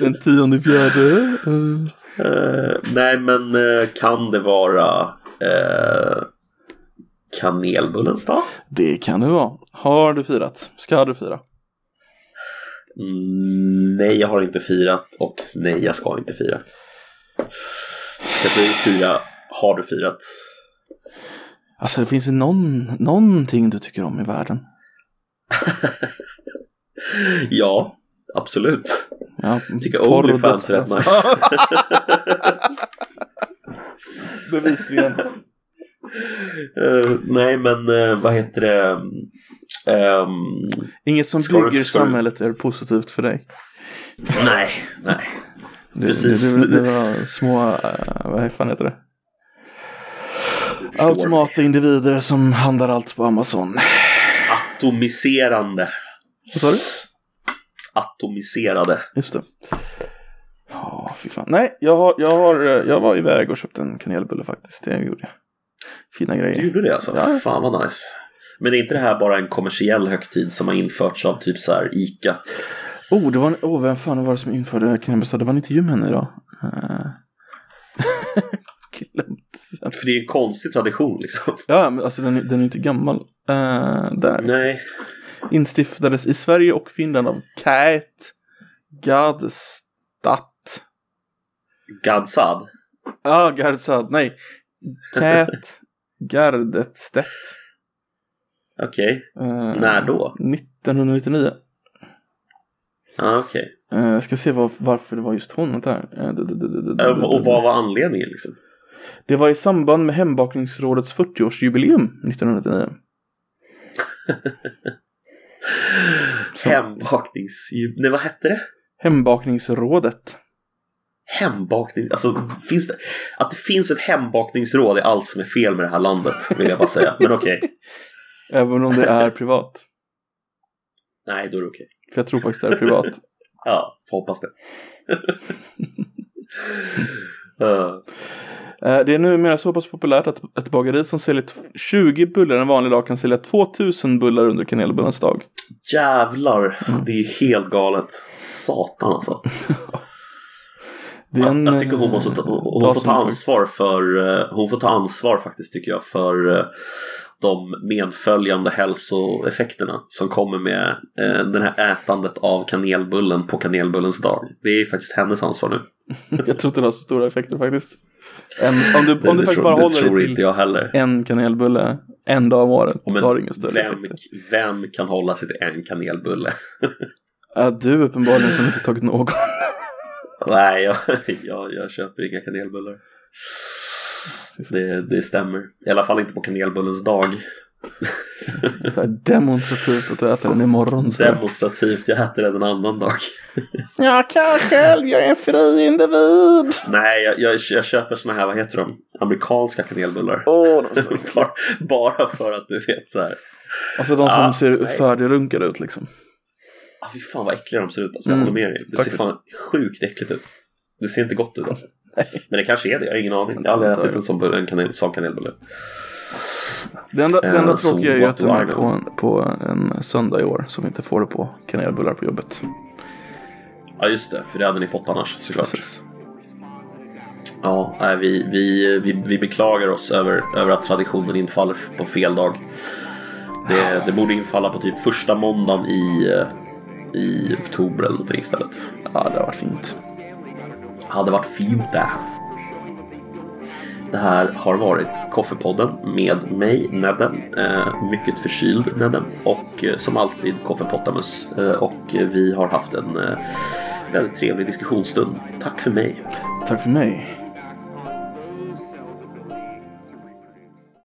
Den tionde fjärde. eh, Eh, nej, men eh, kan det vara eh, kanelbullens dag? det kan det vara. Har du firat? Ska du fira? Mm, nej, jag har inte firat och nej, jag ska inte fira. Ska du fira? Har du firat? Alltså det finns ju någon, någonting du tycker om i världen. Ja, absolut. Ja, Jag tycker Onlyfans är rätt nice. Bevisligen. Eh, nej, men eh, vad heter det? Ehm, Inget som du- bygger du- samhället är positivt för dig. nej, nej. Det, Precis. Det, det, det var små, uh, vad fan heter det? Du förstår. Automata individer som handlar allt på Amazon. Atomiserande. Vad sa du? Atomiserade. Just det. Ja, fy fan. Nej, jag, har, jag, har, eh, jag var iväg och köpte en kanelbulle faktiskt. Det gjorde jag. Fina Du grejer. gjorde det alltså? Ja. Fan vad nice. Men är inte det här bara en kommersiell högtid som har införts av typ så här ICA? Oh, det var en, oh, vem fan var det som införde kanelbulle? Det var en intervju med henne idag. Uh... Vem. För det är en konstig tradition liksom. Ja, men alltså den, är- den är inte gammal. Eh, där. Nej. Instiftades i Sverige och Finland av Kate Gadstat. Gadsad. Ja, ah, Gardsad. Nej. Cat Gardetstedt. Okej. Eh, När då? 1999. Ja, okej. Eh, Jag ska se var, varför det var just hon. Eh, Eh, du- Och vad var anledningen liksom? Det var i samband med Hembakningsrådets 40-årsjubileum 1999. Så- Hembaknings... Nej, vad hette det? Hembakningsrådet. Hembakning... Alltså, finns det... Att det finns ett hembakningsråd är allt som är fel med det här landet, vill jag bara säga. Men okej. Även om det är privat. Nej, då är det okej. För jag tror faktiskt det är privat. Ja, får hoppas det. Eh, Det är numera så pass populärt att ett bageri som säljer t- 20 bullar en vanlig dag kan sälja 2000 bullar under kanelbullens dag. jävlar, det är helt galet. Satan alltså. En, jag tycker hon måste ta, eh, hon får ta ansvar för, eh, hon får ta ansvar faktiskt tycker jag för eh, de medföljande hälsoeffekterna som kommer med eh, den här ätandet av kanelbullen på kanelbullens dag. Det är faktiskt hennes ansvar nu. Jag tror inte det har så stora effekter faktiskt. En, om du, om Det, du det, faktiskt tror, bara håller dig till jag heller. en kanelbulle en dag om året, då har inga större vem, effekter. vem kan hålla sig till en kanelbulle? Ja, du uppenbarligen som inte tagit någon. Nej, jag, jag, jag köper inga kanelbullar. Det, det stämmer. I alla fall inte på kanelbullens dag. Demonstrativt att du äter den imorgon. Så. Demonstrativt, jag äter den en annan dag. Jag kan själv, jag är en fri individ. Nej, jag, jag, jag köper såna här, vad heter de? Amerikanska kanelbullar. Så bara, bara för att du vet så här. Alltså de som Ja, ser färdigrunkade ut liksom. Ah, fy fan vad äckliga de ser ut alltså. Jag Mm, håller med dig. Det ser fan sjukt äckligt ut. Det ser inte gott ut alltså. Men det kanske är det, jag har ingen aning. Jag har aldrig ätit en sån, en kanel, sån kanelbulle. Det enda, det Eh, enda so tråkiga är ju att do de I är på en, på en söndag i år. Så vi inte får det på kanelbullar på jobbet. Ja just det, för det hade ni fått annars såklart. Precis. Ja, nej, vi, vi, vi, vi beklagar oss över, över att traditionen infaller på fel dag. Det, det borde infalla på typ första måndagen i, eh, i oktober eller någonting istället. Ja, det har varit fint. Hade varit fint det. Det här har varit Koffepodden med mig, Nedden. Eh, mycket förkyld Nedden. Och eh, som alltid Koffepottamus. Eh, och vi har haft en eh, väldigt trevlig diskussionsstund. Tack för mig. Tack för mig.